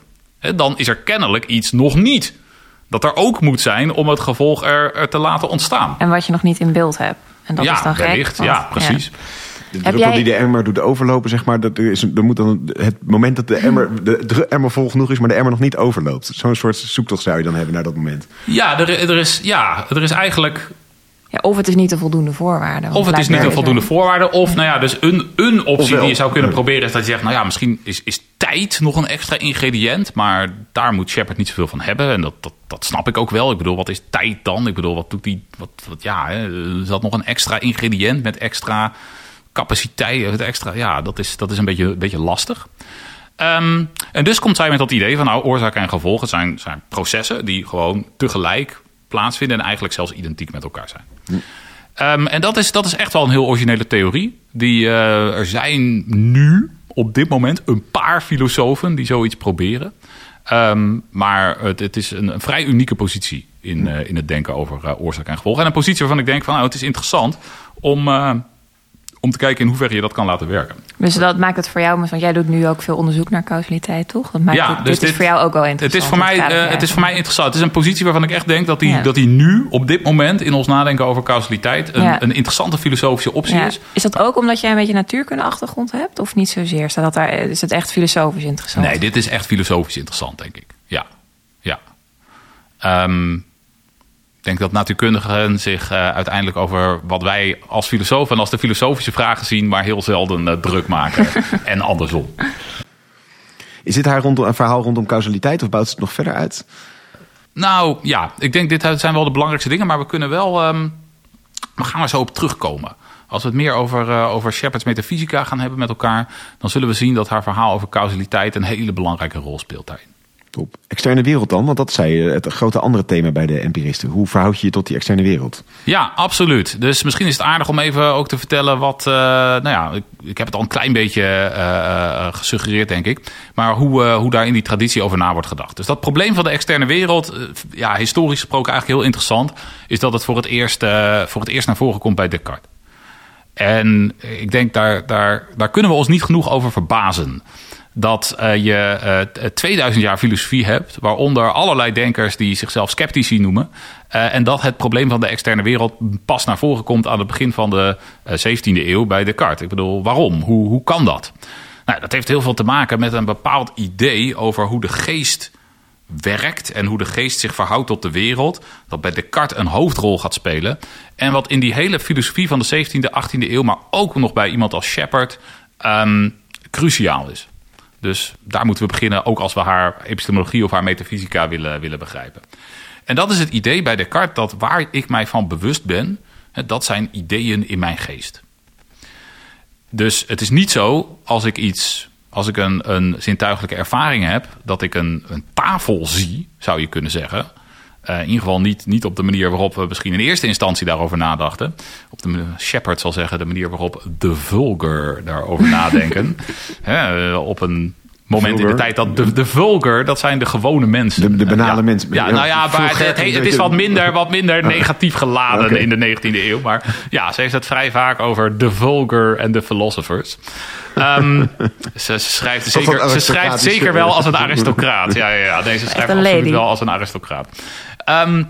dan is er kennelijk iets nog niet. Dat er ook moet zijn om het gevolg er, er te laten ontstaan. En wat je nog niet in beeld hebt. En dat ja, is dan wellicht, gek. ja, precies. Ja. De druppel jij... die de emmer doet overlopen, zeg maar, dat is, er moet dan het moment dat de emmer, de emmer vol genoeg is, maar de emmer nog niet overloopt. Zo'n soort zoektocht zou je dan hebben naar dat moment. Ja, er, er, is, ja, er is eigenlijk ja, of het is niet een voldoende voorwaarde. Of het is niet een voldoende voorwaarde. Of nou ja, dus een, een optie die je zou kunnen proberen is dat je zegt... nou ja, misschien is, is tijd nog een extra ingrediënt... maar daar moet Shepard niet zoveel van hebben. En dat, dat, dat snap ik ook wel. Ik bedoel, wat is tijd dan? Ik bedoel, wat doet die... Wat, wat, ja, hè, is dat nog een extra ingrediënt met extra capaciteit? Het extra, ja, dat is, dat is een beetje, een beetje lastig. Um, en dus komt zij met dat idee van... nou, oorzaken en gevolgen zijn, zijn processen... die gewoon tegelijk plaatsvinden... en eigenlijk zelfs identiek met elkaar zijn. Um, en dat is, dat is echt wel een heel originele theorie. Die, uh, er zijn nu op dit moment een paar filosofen die zoiets proberen. Um, maar het, het is een, vrij unieke positie in, uh, in het denken over uh, oorzaak en gevolg. En een positie waarvan ik denk van nou, het is interessant om om te kijken in hoeverre je dat kan laten werken. Dus dat maakt het voor jou, want jij doet nu ook veel onderzoek naar causaliteit, toch? Dat maakt ja, het, dus dit, is voor jou ook wel interessant. Het is voor, mij, uh, het is voor mij interessant. Het is een positie waarvan ik echt denk dat die, ja. dat die nu, op dit moment, in ons nadenken over causaliteit, een, ja. een interessante filosofische optie is. Is dat ook omdat jij een beetje natuurkunde achtergrond hebt, of niet zozeer? Staat dat daar, is het echt filosofisch interessant? Nee, dit is echt filosofisch interessant, denk ik. Ja, ja. Um, ik denk dat natuurkundigen zich uh, uiteindelijk over wat wij als filosofen en als de filosofische vragen zien, maar heel zelden uh, druk maken. <laughs> en andersom. Is dit haar rondom, een verhaal rondom causaliteit of bouwt het nog verder uit? Nou ja, ik denk dit zijn wel de belangrijkste dingen, maar we kunnen wel. Um, we gaan er zo op terugkomen. Als we het meer over, uh, over Shepard's metafysica gaan hebben met elkaar, dan zullen we zien dat haar verhaal over causaliteit een hele belangrijke rol speelt daarin. Top. Externe wereld dan, want dat zei het grote andere thema bij de empiristen. Hoe verhoud je je tot die externe wereld? Ja, absoluut. Dus misschien is het aardig om even ook te vertellen wat. Uh, nou ja, ik, ik, heb het al een klein beetje uh, gesuggereerd, denk ik. Maar hoe, hoe daar in die traditie over na wordt gedacht. Dus dat probleem van de externe wereld, ja, historisch gesproken eigenlijk heel interessant, is dat het voor het eerst, voor het eerst naar voren komt bij Descartes. En ik denk daar, daar, daar kunnen we ons niet genoeg over verbazen dat uh, je uh, 2000 jaar filosofie hebt, waaronder allerlei denkers die zichzelf sceptici noemen. Uh, en dat het probleem van de externe wereld pas naar voren komt aan het begin van de 17e eeuw bij Descartes. Ik bedoel, waarom? Hoe, hoe kan dat? Nou, dat heeft heel veel te maken met een bepaald idee over hoe de geest werkt en hoe de geest zich verhoudt tot de wereld, dat bij Descartes een hoofdrol gaat spelen. En wat in die hele filosofie van de 17e, 18e eeuw, maar ook nog bij iemand als Shepard, ehm, cruciaal is. Dus daar moeten we beginnen, ook als we haar epistemologie of haar metafysica willen, willen begrijpen. En dat is het idee bij Descartes dat waar ik mij van bewust ben, dat zijn ideeën in mijn geest. Dus het is niet zo als ik iets, als ik een, een zintuigelijke ervaring heb, dat ik een, een tafel zie, zou je kunnen zeggen. Eh, in ieder geval niet, niet op de manier waarop we misschien in eerste instantie daarover nadachten. Op de manier- Shepard zal zeggen, de manier waarop de vulgar daarover <laughs> nadenken. Hè, eh, op een moment in de tijd dat de, de vulgar, dat zijn de gewone mensen. De- de banale ja. mensen. Ja, Ja, nou ja, maar het, het, klinkt het is wat minder, wat minder <laughs> negatief geladen in de 19e eeuw. Maar ja, ze heeft het vrij vaak over de vulgar en de philosophers. Ehm, <laughs> ze, ze schrijft, zeker, ze schrijft zeker wel als een aristocraat. Ja, ja, ja. Nee, ze schrijft een absoluut wel als een aristocraat. Ehm,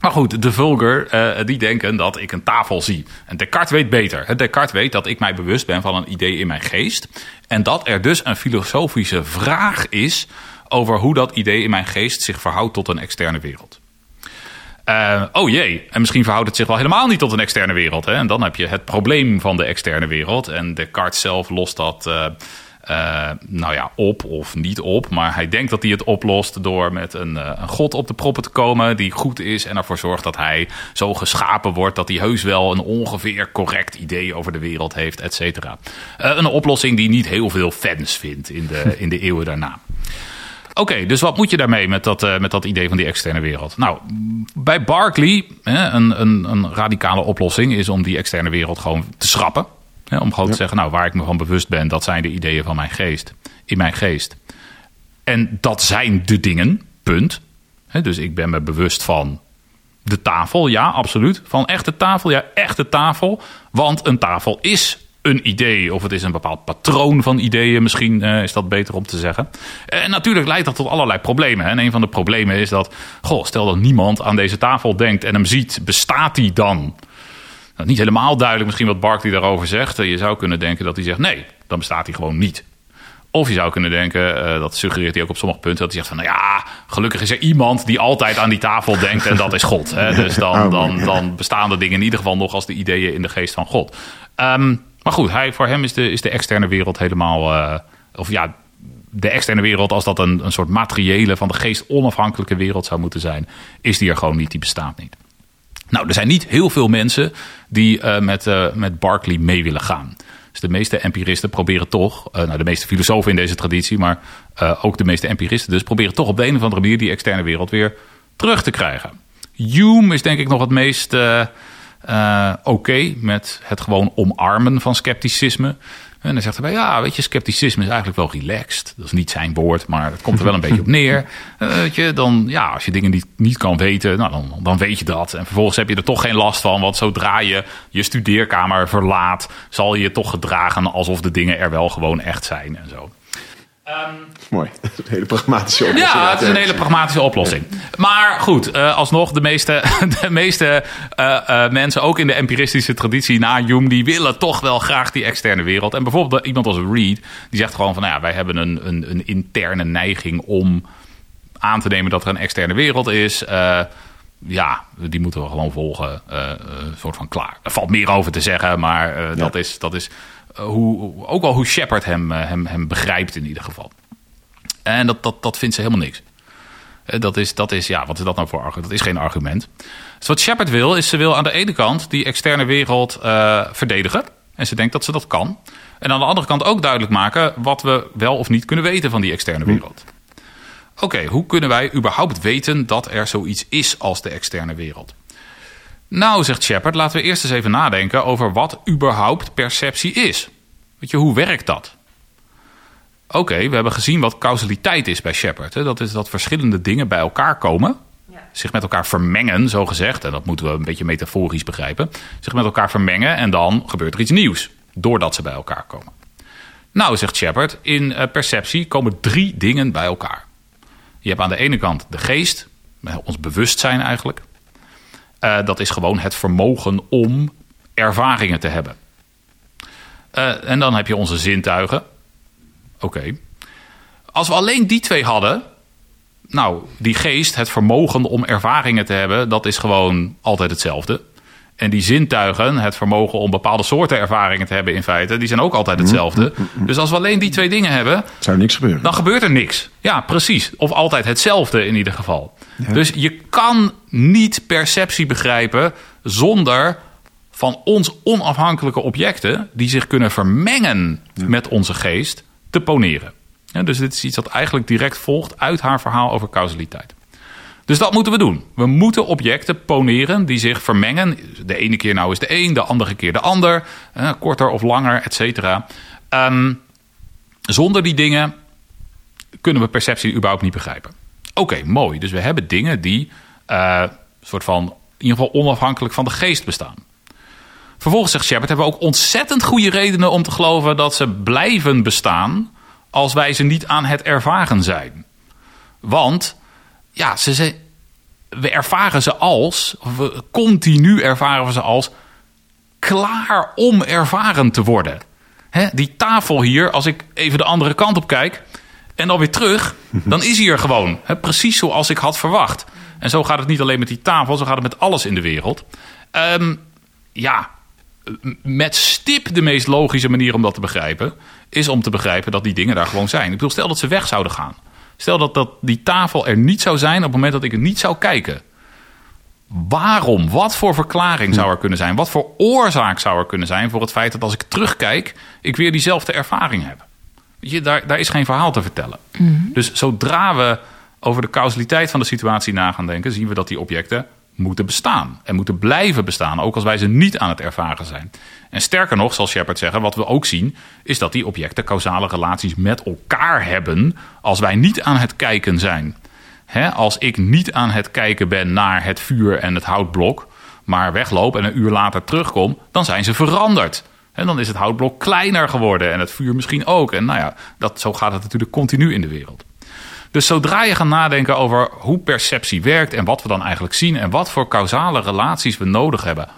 maar goed, de vulgar, eh, die denken dat ik een tafel zie. En Descartes weet beter. Descartes weet dat ik mij bewust ben van een idee in mijn geest. En dat er dus een filosofische vraag is over hoe dat idee in mijn geest zich verhoudt tot een externe wereld. Eh, oh jee, en misschien verhoudt het zich wel helemaal niet tot een externe wereld. Hè? En dan heb je het probleem van de externe wereld. En Descartes zelf lost dat eh, eh, nou ja, op of niet op. Maar hij denkt dat hij het oplost door met een, eh, een god op de proppen te komen... die goed is en ervoor zorgt dat hij zo geschapen wordt... dat hij heus wel een ongeveer correct idee over de wereld heeft, et cetera. Eh, een oplossing die niet heel veel fans vindt in de, in de eeuwen daarna. Oké, dus wat moet je daarmee met dat, met dat idee van die externe wereld? Nou, bij Berkeley, hè, een, een, een radicale oplossing is om die externe wereld gewoon te schrappen. Om gewoon te zeggen, nou, waar ik me van bewust ben, dat zijn de ideeën van mijn geest, in mijn geest. En dat zijn de dingen, punt. Dus ik ben me bewust van de tafel, ja, absoluut. Van echte tafel, ja, echte tafel. Want een tafel is een idee, of het is een bepaald patroon van ideeën, misschien eh, is dat beter om te zeggen. En natuurlijk leidt dat tot allerlei problemen. Hè. En een van de problemen is dat, goh, stel dat niemand aan deze tafel denkt en hem ziet, bestaat die dan? Nou, niet helemaal duidelijk misschien wat Barkley daarover zegt. Eh, Je zou kunnen denken dat hij zegt, nee, dan bestaat hij gewoon niet. Of je zou kunnen denken, eh, dat suggereert hij ook op sommige punten, dat hij zegt van, nou ja, gelukkig is er iemand die altijd aan die tafel denkt en dat is God. Hè? Dus dan, dan, dan bestaan de dingen in ieder geval nog als de ideeën in de geest van God. Ehm, maar goed, hij, voor hem is de, is de externe wereld helemaal, eh, of ja, de externe wereld, als dat een, een soort materiële van de geest onafhankelijke wereld zou moeten zijn, is die er gewoon niet, die bestaat niet. Nou, er zijn niet heel veel mensen die eh, met, eh, met Berkeley mee willen gaan. Dus de meeste empiristen proberen toch, eh, nou de meeste filosofen in deze traditie, maar ook de meeste empiristen dus, proberen toch op de een of andere manier die externe wereld weer terug te krijgen. Hume is denk ik nog het meest oké met het gewoon omarmen van scepticisme. En dan zegt hij bij, ja, weet je, scepticisme is eigenlijk wel relaxed. Dat is niet zijn woord, maar het komt er wel een beetje op neer. <laughs> Eh, weet je, dan, ja, als je dingen niet, niet kan weten, nou, dan, dan weet je dat. En vervolgens heb je er toch geen last van, want zodra je je studeerkamer verlaat, zal je je toch gedragen alsof de dingen er wel gewoon echt zijn en zo. <laughs> Mooi. Dat is een hele pragmatische oplossing. Ja, het is een hele pragmatische oplossing. Maar goed, eh, alsnog, de meeste, <laughs> de meeste eh, eh, mensen, ook in de empiristische traditie na Hume, die willen toch wel graag die externe wereld. En bijvoorbeeld iemand als Reed, die zegt gewoon van, nou ja, wij hebben een, een, een interne neiging om aan te nemen dat er een externe wereld is. Ja, die moeten we gewoon volgen. eh, eh, een soort van klaar. Er valt meer over te zeggen, maar eh, dat is, dat is hoe, ook wel hoe Shepard hem, hem, hem begrijpt in ieder geval. En dat, dat, dat vindt ze helemaal niks. Dat is, dat is, ja, wat is dat nou voor argument? Dat is geen argument. Dus wat Shepard wil, is ze wil aan de ene kant die externe wereld verdedigen. En ze denkt dat ze dat kan. En aan de andere kant ook duidelijk maken wat we wel of niet kunnen weten van die externe wereld. Oké, hoe kunnen wij überhaupt weten dat er zoiets is als de externe wereld? Nou, zegt Shepard, laten we eerst eens even nadenken over wat überhaupt perceptie is. Weet je, hoe werkt dat? Oké, we hebben gezien wat causaliteit is bij Shepard. Hè? Dat is dat verschillende dingen bij elkaar komen. Zich met elkaar vermengen, zo gezegd. En dat moeten we een beetje metaforisch begrijpen. Zich met elkaar vermengen en dan gebeurt er iets nieuws. Doordat ze bij elkaar komen. Nou, zegt Shepard, in eh, perceptie komen drie dingen bij elkaar. Je hebt aan de ene kant de geest, eh, ons bewustzijn eigenlijk. Eh, dat is gewoon het vermogen om ervaringen te hebben. Eh, en dan heb je onze zintuigen. Oké. Als we alleen die twee hadden, nou, die geest, het vermogen om ervaringen te hebben, dat is gewoon altijd hetzelfde. En die zintuigen, het vermogen om bepaalde soorten ervaringen te hebben in feite, die zijn ook altijd hetzelfde. Dus als we alleen die twee dingen hebben, Zou er niks gebeuren. dan gebeurt er niks. Ja, precies. Of altijd hetzelfde in ieder geval. Dus je kan niet perceptie begrijpen zonder van ons onafhankelijke objecten, die zich kunnen vermengen met onze geest, te poneren. Ja, dus dit is iets dat eigenlijk direct volgt uit haar verhaal over causaliteit. Dus dat moeten we doen. We moeten objecten poneren die zich vermengen. De ene keer nou is de een, de andere keer de ander. korter of langer, et cetera. Ehm, zonder die dingen kunnen we perceptie überhaupt niet begrijpen. Oké, mooi. Dus we hebben dingen die eh, soort van, in ieder geval onafhankelijk van de geest bestaan. Vervolgens zegt Shepard, hebben we ook ontzettend goede redenen om te geloven dat ze blijven bestaan als wij ze niet aan het ervaren zijn. Want ja, ze, ze, we ervaren ze als, of we, continu ervaren we ze als klaar om ervaren te worden. Hè, die tafel hier, als ik even de andere kant op kijk en dan weer terug, <laughs> dan is hij er gewoon. Hè, precies zoals ik had verwacht. En zo gaat het niet alleen met die tafel, zo gaat het met alles in de wereld. Ehm, ja, met stip de meest logische manier om dat te begrijpen, is om te begrijpen dat die dingen daar gewoon zijn. Ik bedoel, stel dat ze weg zouden gaan. Stel dat, dat die tafel er niet zou zijn op het moment dat ik er niet zou kijken. Waarom? Wat voor verklaring zou er kunnen zijn? Wat voor oorzaak zou er kunnen zijn voor het feit dat als ik terugkijk, ik weer diezelfde ervaring heb? Weet je, daar, daar is geen verhaal te vertellen. Dus zodra we over de causaliteit van de situatie na gaan denken, zien we dat die objecten moeten bestaan. En moeten blijven bestaan, ook als wij ze niet aan het ervaren zijn. En sterker nog, zal Shepard zeggen, wat we ook zien, is dat die objecten causale relaties met elkaar hebben als wij niet aan het kijken zijn. Als ik niet aan het kijken ben naar het vuur en het houtblok, maar wegloop en een uur later terugkom, dan zijn ze veranderd. En dan is het houtblok kleiner geworden en het vuur misschien ook. En nou ja, dat, zo gaat het natuurlijk continu in de wereld. Dus zodra je gaat nadenken over hoe perceptie werkt en wat we dan eigenlijk zien en wat voor causale relaties we nodig hebben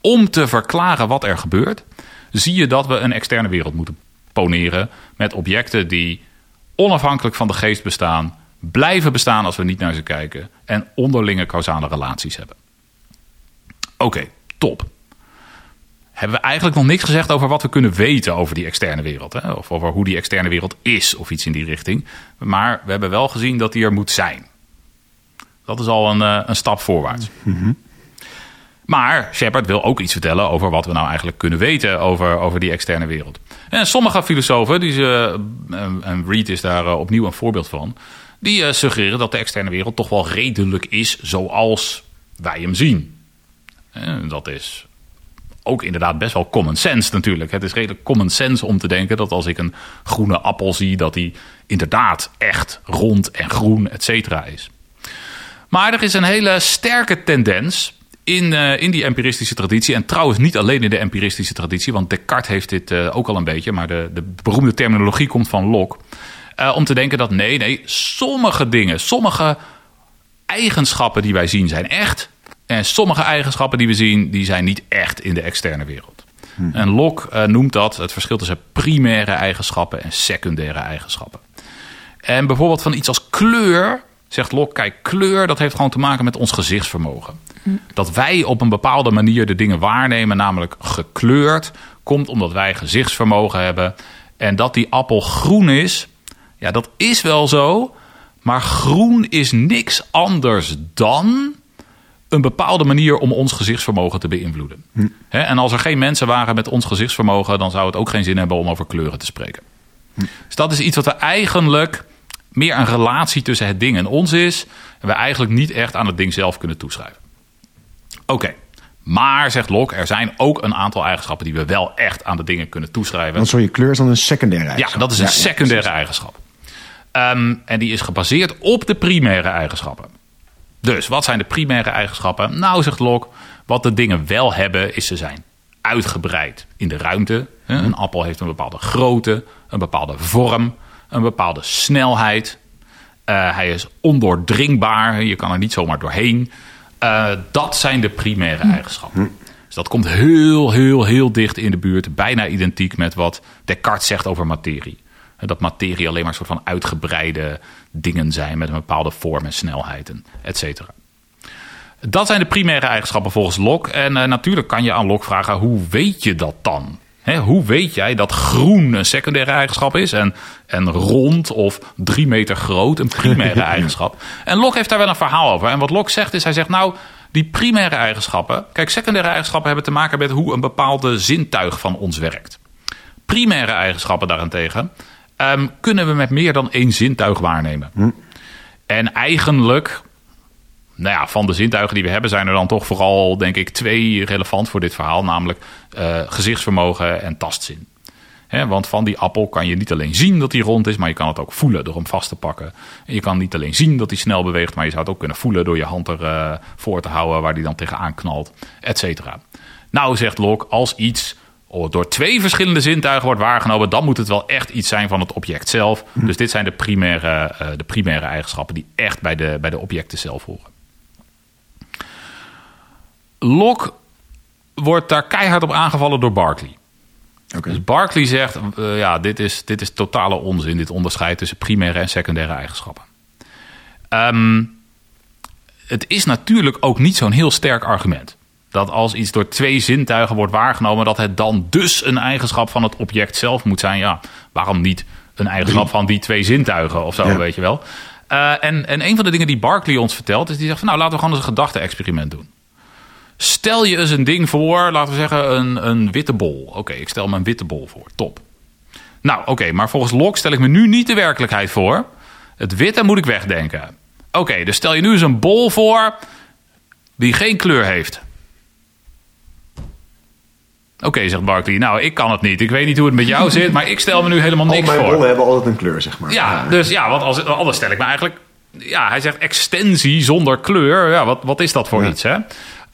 om te verklaren wat er gebeurt, zie je dat we een externe wereld moeten poneren met objecten die onafhankelijk van de geest bestaan, blijven bestaan als we niet naar ze kijken en onderlinge causale relaties hebben. Oké, top. Hebben we eigenlijk nog niks gezegd over wat we kunnen weten over die externe wereld. Hè? Of over hoe die externe wereld is of iets in die richting. Maar we hebben wel gezien dat die er moet zijn. Dat is al een, eh, een stap voorwaarts. Maar Shepard wil ook iets vertellen over wat we nou eigenlijk kunnen weten over, over die externe wereld. En sommige filosofen, die ze, en- en Reed is daar eh, opnieuw een voorbeeld van, die eh, suggereren dat de externe wereld toch wel redelijk is zoals wij hem zien. En dat is ook inderdaad best wel common sense natuurlijk. Het is redelijk common sense om te denken dat als ik een groene appel zie, dat die inderdaad echt rond en groen, et cetera is. Maar er is een hele sterke tendens in, eh, in die empiristische traditie. En trouwens niet alleen in de empiristische traditie, want Descartes heeft dit eh, ook al een beetje. Maar de, de beroemde terminologie komt van Locke. Eh, om te denken dat nee, nee, sommige dingen, sommige eigenschappen die wij zien zijn echt. En sommige eigenschappen die we zien, die zijn niet echt in de externe wereld. En Locke eh, noemt dat het verschil tussen primaire eigenschappen en secundaire eigenschappen. En bijvoorbeeld van iets als kleur, zegt Locke, kijk, kleur dat heeft gewoon te maken met ons gezichtsvermogen. Dat wij op een bepaalde manier de dingen waarnemen, namelijk gekleurd, komt omdat wij gezichtsvermogen hebben. En dat die appel groen is, ja, dat is wel zo. Maar groen is niks anders dan een bepaalde manier om ons gezichtsvermogen te beïnvloeden. Hè, en als er geen mensen waren met ons gezichtsvermogen, dan zou het ook geen zin hebben om over kleuren te spreken. Dus dat is iets wat we eigenlijk meer een relatie tussen het ding en ons is. En we eigenlijk niet echt aan het ding zelf kunnen toeschrijven. Oké, maar zegt Locke, er zijn ook een aantal eigenschappen die we wel echt aan de dingen kunnen toeschrijven. Want sorry, kleur is dan een secundaire Ja, eigenschap. dat is een ja, secundaire eigenschap. Ehm, en die is gebaseerd op de primaire eigenschappen. Dus wat zijn de primaire eigenschappen? Nou, zegt Locke, wat de dingen wel hebben, is ze zijn uitgebreid in de ruimte. Een appel heeft een bepaalde grootte, een bepaalde vorm, een bepaalde snelheid. Eh, hij is ondoordringbaar, je kan er niet zomaar doorheen. Eh, dat zijn de primaire eigenschappen. Dus dat komt heel, heel, heel dicht in de buurt. Bijna identiek met wat Descartes zegt over materie. Dat materie alleen maar een soort van uitgebreide dingen zijn met een bepaalde vorm en snelheid en et cetera. Dat zijn de primaire eigenschappen volgens Locke. En uh, natuurlijk kan je aan Locke vragen, hoe weet je dat dan? He, hoe weet jij dat groen een secundaire eigenschap is en, en rond of drie meter groot een primaire <laughs> eigenschap? En Locke heeft daar wel een verhaal over. En wat Locke zegt is, hij zegt nou, die primaire eigenschappen... Kijk, secundaire eigenschappen hebben te maken met hoe een bepaalde zintuig van ons werkt. Primaire eigenschappen daarentegen um, kunnen we met meer dan één zintuig waarnemen. Hm. En eigenlijk nou ja, van de zintuigen die we hebben, zijn er dan toch vooral, denk ik, twee relevant voor dit verhaal. Namelijk uh, gezichtsvermogen en tastzin. want van die appel kan je niet alleen zien dat hij rond is, maar je kan het ook voelen door hem vast te pakken. En je kan niet alleen zien dat hij snel beweegt, maar je zou het ook kunnen voelen door je hand ervoor uh, voor te houden waar hij dan tegenaan knalt, et cetera. Nou, zegt Locke, als iets door twee verschillende zintuigen wordt waargenomen, dan moet het wel echt iets zijn van het object zelf. Dus dit zijn de primaire, uh, de primaire eigenschappen die echt bij de, bij de objecten zelf horen. Locke wordt daar keihard op aangevallen door Barclay. Okay. Dus Barclay zegt, uh, ja, dit is, dit is totale onzin, dit onderscheid tussen primaire en secundaire eigenschappen. Um, het is natuurlijk ook niet zo'n heel sterk argument. Dat als iets door twee zintuigen wordt waargenomen, dat het dan dus een eigenschap van het object zelf moet zijn. Ja, waarom niet een eigenschap van die twee zintuigen of zo, weet je wel. Uh, en, en een van de dingen die Barclay ons vertelt, is die zegt van nou, laten we gewoon eens een gedachte-experiment doen. Stel je eens een ding voor, laten we zeggen een, een witte bol. Oké, ik stel me een witte bol voor. Top. Nou, oké, maar volgens Locke stel ik me nu niet de werkelijkheid voor. Het witte moet ik wegdenken. Oké, dus stel je nu eens een bol voor die geen kleur heeft. Oké, zegt Barkley. Nou, ik kan het niet. Ik weet niet hoe het met jou zit, maar ik stel me nu helemaal niks voor. Al mijn bollen hebben altijd een kleur, zeg maar. Ja, dus ja, want als, anders stel ik me eigenlijk... Ja, hij zegt extensie zonder kleur. Ja, wat, wat is dat voor iets, hè?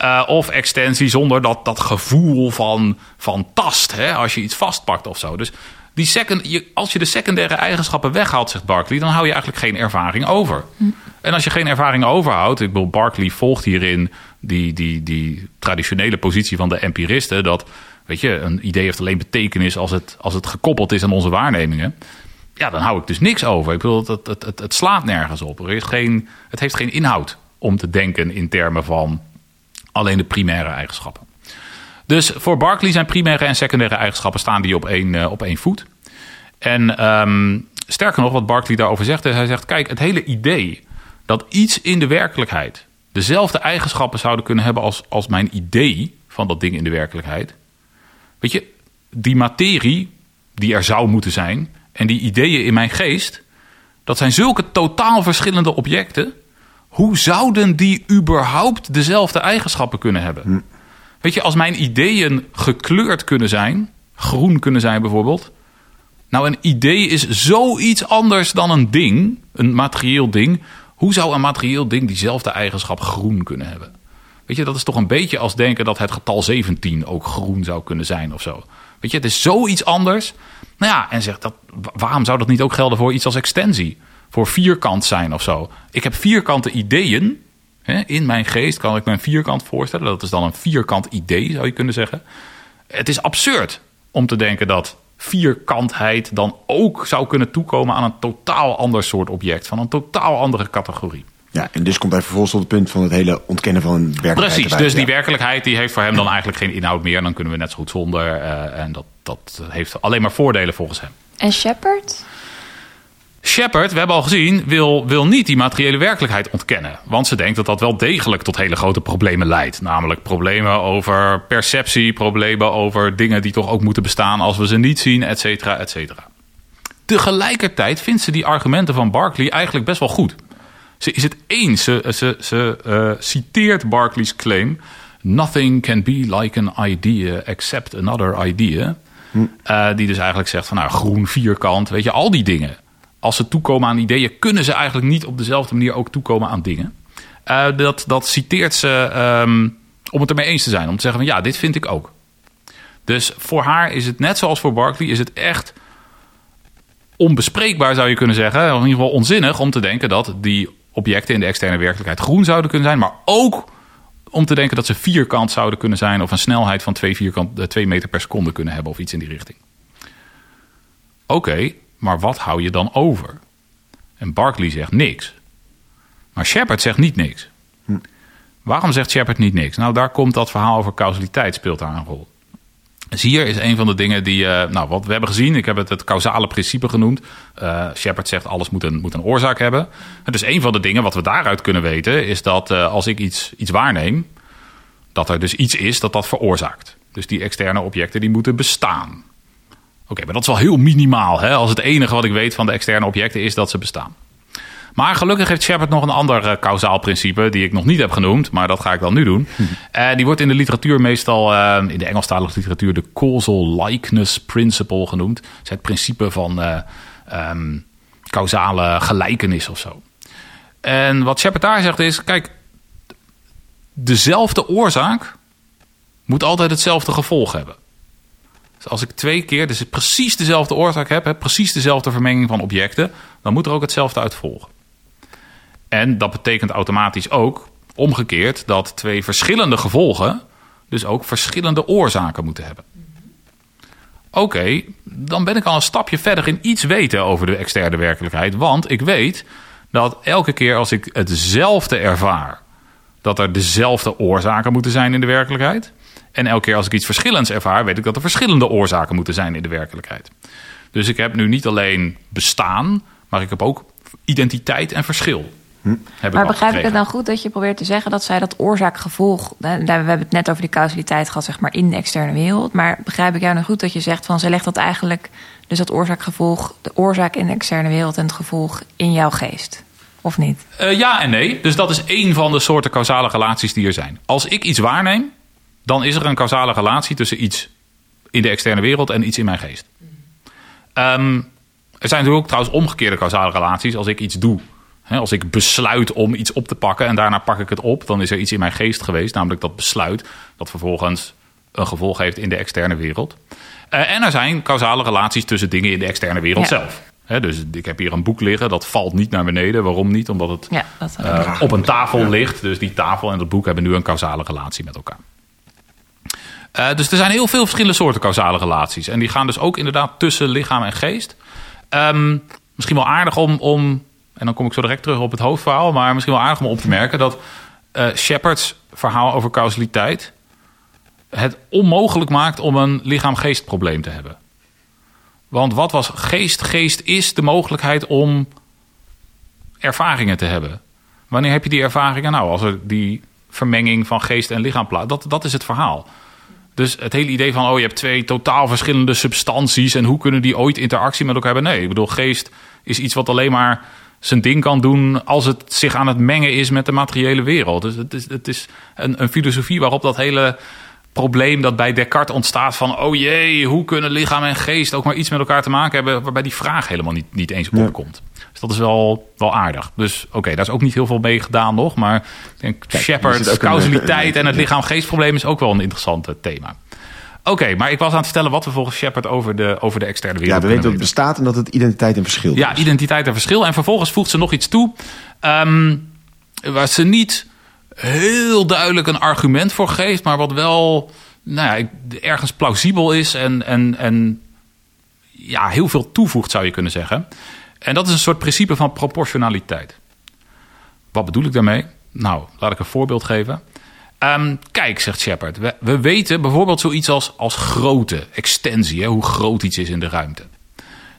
Uh, of extensie zonder dat, dat gevoel van, van tast. Hè? Als je iets vastpakt of zo. Dus die second, je, als je de secundaire eigenschappen weghaalt, zegt Barkley, dan hou je eigenlijk geen ervaring over. Hm. En als je geen ervaring overhoudt, ik bedoel, Barkley volgt hierin die, die, die traditionele positie van de empiristen. Dat, weet je, een idee heeft alleen betekenis als het, als het gekoppeld is aan onze waarnemingen. Ja, dan hou ik dus niks over. Ik bedoel, het, het, het, het slaat nergens op. Er is geen, het heeft geen inhoud om te denken in termen van alleen de primaire eigenschappen. Dus voor Barkley zijn primaire en secundaire eigenschappen staan die op één, uh, op één voet. En um, sterker nog, wat Barkley daarover zegt, hij zegt: kijk, het hele idee dat iets in de werkelijkheid dezelfde eigenschappen zouden kunnen hebben als, als mijn idee van dat ding in de werkelijkheid. Weet je, die materie die er zou moeten zijn en die ideeën in mijn geest, dat zijn zulke totaal verschillende objecten hoe zouden die überhaupt dezelfde eigenschappen kunnen hebben? Hm. Weet je, als mijn ideeën gekleurd kunnen zijn, groen kunnen zijn bijvoorbeeld. Nou, een idee is zoiets anders dan een ding, een materieel ding. Hoe zou een materieel ding diezelfde eigenschap groen kunnen hebben? Weet je, dat is toch een beetje als denken dat het getal 17 ook groen zou kunnen zijn of zo. Weet je, het is zoiets anders. Nou ja, en zegt dat, waarom zou dat niet ook gelden voor iets als extensie? voor vierkant zijn of zo. Ik heb vierkante ideeën. Hè? In mijn geest kan ik me een vierkant voorstellen. Dat is dan een vierkant idee, zou je kunnen zeggen. Het is absurd om te denken dat vierkantheid dan ook zou kunnen toekomen aan een totaal ander soort object. Van een totaal andere categorie. Ja, en dus komt hij vervolgens tot het punt van het hele ontkennen van werkelijkheid. Precies, dus die werkelijkheid die heeft voor hem dan eigenlijk geen inhoud meer. Dan kunnen we net zo goed zonder. Uh, en dat, dat heeft alleen maar voordelen volgens hem. En Shepard? Shepard, we hebben al gezien, wil, wil niet die materiële werkelijkheid ontkennen. Want ze denkt dat dat wel degelijk tot hele grote problemen leidt. Namelijk problemen over perceptie, problemen over dingen die toch ook moeten bestaan als we ze niet zien, et cetera, et cetera. Tegelijkertijd vindt ze die argumenten van Barclay eigenlijk best wel goed. Ze is het eens. Ze, ze, ze uh, citeert Barclay's claim. Nothing can be like an idea except another idea. Hm. Uh, die dus eigenlijk zegt van nou, groen vierkant, weet je, al die dingen als ze toekomen aan ideeën, kunnen ze eigenlijk niet op dezelfde manier ook toekomen aan dingen. Uh, dat, dat citeert ze um, om het ermee eens te zijn. Om te zeggen van ja, dit vind ik ook. Dus voor haar is het net zoals voor Barkley, is het echt onbespreekbaar zou je kunnen zeggen. In ieder geval onzinnig om te denken dat die objecten in de externe werkelijkheid groen zouden kunnen zijn. Maar ook om te denken dat ze vierkant zouden kunnen zijn. Of een snelheid van 2 vierkant, 2 meter per seconde kunnen hebben of iets in die richting. Oké, maar wat hou je dan over? En Barkley zegt niks. Maar Shepard zegt niet niks. Waarom zegt Shepard niet niks? Nou, daar komt dat verhaal over causaliteit speelt daar een rol. Dus hier is een van de dingen die, eh, nou, wat we hebben gezien. Ik heb het het causale principe genoemd. Uh, Shepard zegt alles moet een, moet een oorzaak hebben. En dus een van de dingen wat we daaruit kunnen weten is dat uh, als ik iets, iets waarneem, dat er dus iets is dat dat veroorzaakt. Dus die externe objecten die moeten bestaan. Oké, maar dat is wel heel minimaal. Hè? Als het enige wat ik weet van de externe objecten is dat ze bestaan. Maar gelukkig heeft Shepard nog een ander uh, kausaal principe, die ik nog niet heb genoemd, maar dat ga ik dan nu doen. Uh, die wordt in de literatuur meestal, uh, in de Engelstalige literatuur, de causal likeness principle genoemd. Dat is het principe van um, causale gelijkenis of zo. En wat Shepard daar zegt is, kijk, dezelfde oorzaak moet altijd hetzelfde gevolg hebben. Dus als ik twee keer dus precies dezelfde oorzaak heb, heb, precies dezelfde vermenging van objecten, dan moet er ook hetzelfde uit volgen. En dat betekent automatisch ook, omgekeerd, dat twee verschillende gevolgen dus ook verschillende oorzaken moeten hebben. Oké, dan ben ik al een stapje verder in iets weten over de externe werkelijkheid. Want ik weet dat elke keer als ik hetzelfde ervaar, dat er dezelfde oorzaken moeten zijn in de werkelijkheid. En elke keer als ik iets verschillends ervaar, weet ik dat er verschillende oorzaken moeten zijn in de werkelijkheid. Dus ik heb nu niet alleen bestaan, maar ik heb ook identiteit en verschil. Hm. maar begrijp ik het dan goed dat je probeert te zeggen dat zij dat oorzaak-gevolg. We hebben het net over die causaliteit gehad, zeg maar, in de externe wereld. Maar begrijp ik jou dan goed dat je zegt van ze legt dat eigenlijk, dus dat oorzaak-gevolg, de oorzaak in de externe wereld en het gevolg in jouw geest? Of niet? Uh, ja en nee. Dus dat is één van de soorten causale relaties die er zijn. Als ik iets waarneem, dan is er een causale relatie tussen iets in de externe wereld en iets in mijn geest. Um, er zijn natuurlijk ook trouwens omgekeerde causale relaties. Als ik iets doe, hè, als ik besluit om iets op te pakken en daarna pak ik het op, dan is er iets in mijn geest geweest, namelijk dat besluit, dat vervolgens een gevolg heeft in de externe wereld. Uh, en er zijn causale relaties tussen dingen in de externe wereld ja. zelf. He, dus ik heb hier een boek liggen, dat valt niet naar beneden. Waarom niet? Omdat het ja, uh, op een tafel ligt. Dus die tafel en dat boek hebben nu een causale relatie met elkaar. Uh, dus er zijn heel veel verschillende soorten causale relaties. En die gaan dus ook inderdaad tussen lichaam en geest. Um, misschien wel aardig om, om, en dan kom ik zo direct terug op het hoofdverhaal, maar misschien wel aardig om op te merken dat uh, Shepard's verhaal over causaliteit het onmogelijk maakt om een lichaam-geest probleem te hebben. Want wat was geest? Geest is de mogelijkheid om ervaringen te hebben. Wanneer heb je die ervaringen? Nou, als er die vermenging van geest en lichaam plaats. Dat, dat is het verhaal. Dus het hele idee van, oh, je hebt twee totaal verschillende substanties en hoe kunnen die ooit interactie met elkaar hebben? Nee, ik bedoel, geest is iets wat alleen maar zijn ding kan doen als het zich aan het mengen is met de materiële wereld. Dus het is, het is een, een filosofie waarop dat hele probleem dat bij Descartes ontstaat van, oh jee, hoe kunnen lichaam en geest ook maar iets met elkaar te maken hebben, waarbij die vraag helemaal niet, niet eens opkomt. Dus dat is wel, wel aardig. Dus oké, daar is ook niet heel veel mee gedaan nog. Maar ik denk Shepard, causaliteit en het <laughs> lichaam-geestprobleem is ook wel een interessant thema. Oké, maar ik was aan het vertellen wat we volgens Shepard over de, over de externe wereld Ja, we weten dat het bestaat en dat het identiteit en verschil is. Ja, identiteit en verschil. En vervolgens voegt ze nog iets toe. Um, waar ze niet heel duidelijk een argument voor geeft, maar wat wel nou ja, ergens plausibel is en, en, en ja, heel veel toevoegt, zou je kunnen zeggen. En dat is een soort principe van proportionaliteit. Wat bedoel ik daarmee? Nou, laat ik een voorbeeld geven. Um, kijk, zegt Shepard, we, we, weten bijvoorbeeld zoiets als, als grootte, extensie, hè, hoe groot iets is in de ruimte.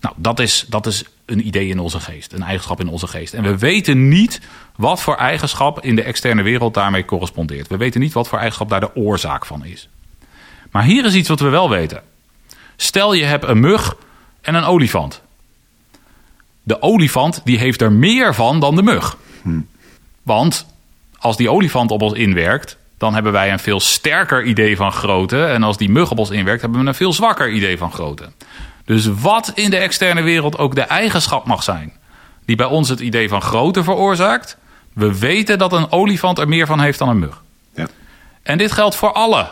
Nou, dat is, dat is een idee in onze geest, een eigenschap in onze geest. En we weten niet wat voor eigenschap in de externe wereld daarmee correspondeert. We weten niet wat voor eigenschap daar de oorzaak van is. Maar hier is iets wat we wel weten. Stel je hebt een mug en een olifant de olifant die heeft er meer van dan de mug. Hm. Want als die olifant op ons inwerkt, dan hebben wij een veel sterker idee van grootte. En als die mug op ons inwerkt, hebben we een veel zwakker idee van grootte. Dus wat in de externe wereld ook de eigenschap mag zijn, die bij ons het idee van grootte veroorzaakt, we weten dat een olifant er meer van heeft dan een mug. Ja. En dit geldt voor alle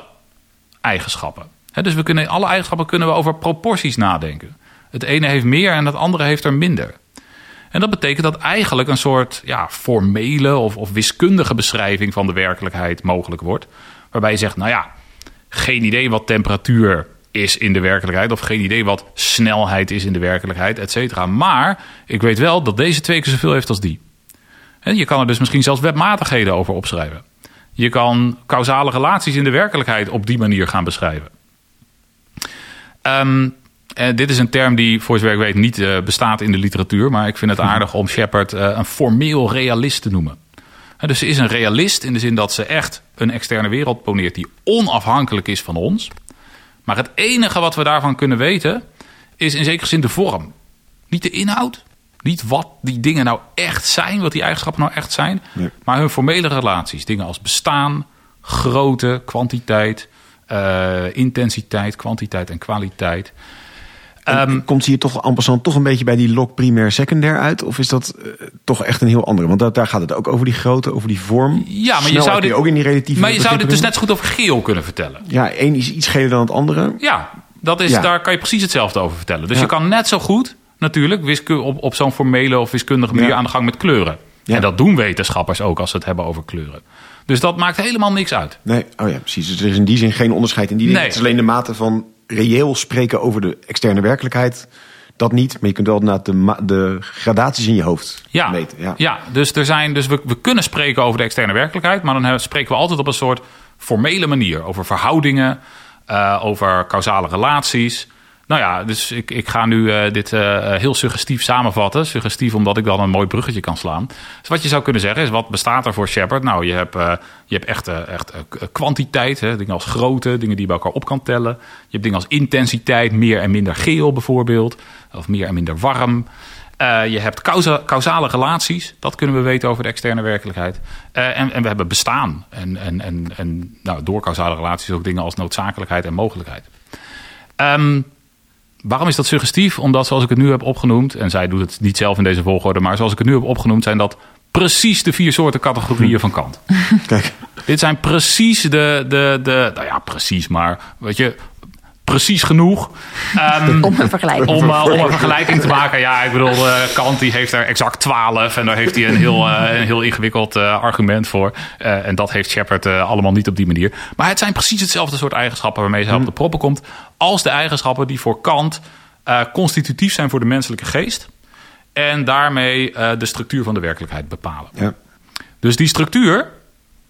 eigenschappen. dus we kunnen, alle eigenschappen kunnen we over proporties nadenken. Het ene heeft meer en het andere heeft er minder. En dat betekent dat eigenlijk een soort ja, formele of, of wiskundige beschrijving van de werkelijkheid mogelijk wordt. Waarbij je zegt, nou ja, geen idee wat temperatuur is in de werkelijkheid. Of geen idee wat snelheid is in de werkelijkheid, et cetera. Maar ik weet wel dat deze twee keer zoveel heeft als die. En je kan er dus misschien zelfs wetmatigheden over opschrijven. Je kan causale relaties in de werkelijkheid op die manier gaan beschrijven. Ehm, en dit is een term die, voor zover ik weet, niet eh, bestaat in de literatuur. Maar ik vind het aardig om Shepard eh, een formeel realist te noemen. En dus ze is een realist in de zin dat ze echt een externe wereld poneert die onafhankelijk is van ons. Maar het enige wat we daarvan kunnen weten is in zekere zin de vorm. Niet de inhoud, niet wat die dingen nou echt zijn, wat die eigenschappen nou echt zijn, Nee. maar hun formele relaties. Dingen als bestaan, grootte, kwantiteit, eh, intensiteit, kwantiteit en kwaliteit. Ehm, komt ze hier toch passant toch een beetje bij die lok primair secundair uit? Of is dat eh, toch echt een heel andere? Want daar gaat het ook over die grootte, over die vorm. Ja, maar je zou dit, ook in die relatieve maar je zou dit dus net zo goed over geel kunnen vertellen. Ja, één is iets geler dan het andere. Ja, dat is, Ja. daar kan je precies hetzelfde over vertellen. Dus Ja. je kan net zo goed, natuurlijk, op, op zo'n formele of wiskundige manier Ja. aan de gang met kleuren. Ja. En dat doen wetenschappers ook als ze het hebben over kleuren. Dus dat maakt helemaal niks uit. Nee, oh ja, precies. Dus er is in die zin geen onderscheid in die dingen. Nee. Het is alleen de mate van reëel spreken over de externe werkelijkheid. Dat niet, maar je kunt wel inderdaad de, de gradaties in je hoofd Ja, meten. Ja. ja. dus, er zijn, dus we, we kunnen spreken over de externe werkelijkheid, maar dan hebben- spreken we altijd op een soort formele manier. Over verhoudingen, eh, over causale relaties. Nou ja, dus ik, ik ga nu eh, dit eh, heel suggestief samenvatten. Suggestief omdat ik dan een mooi bruggetje kan slaan. Dus wat je zou kunnen zeggen is, wat bestaat er voor Shepard? Nou, je hebt, eh, je hebt echt, eh, echt eh, kwantiteit, hè, dingen als grootte, dingen die je bij elkaar op kan tellen. Je hebt dingen als intensiteit, meer en minder geel bijvoorbeeld. Of meer en minder warm. Eh, je hebt causa- causale relaties, dat kunnen we weten over de externe werkelijkheid. Eh, en, en we hebben bestaan. En, en, en, en nou, door causale relaties ook dingen als noodzakelijkheid en mogelijkheid. Ehm, waarom is dat suggestief? Omdat zoals ik het nu heb opgenoemd, en zij doet het niet zelf in deze volgorde, maar zoals ik het nu heb opgenoemd, zijn dat precies de vier soorten categorieën van Kant. Kijk, Dit zijn precies de, de, de, nou ja, precies, maar weet je, precies genoeg. Ehm, <laughs> Om een vergelijking. om, eh, om een vergelijking te maken. Ja, ik bedoel, eh, Kant die heeft er exact 12 en daar heeft hij een heel, eh, een heel ingewikkeld argument voor. Eh, en dat heeft Shepard allemaal niet op die manier. Maar het zijn precies hetzelfde soort eigenschappen waarmee ze op de proppen komt. Als de eigenschappen die voor Kant eh, constitutief zijn voor de menselijke geest. En daarmee eh, de structuur van de werkelijkheid bepalen. ja, Dus die structuur,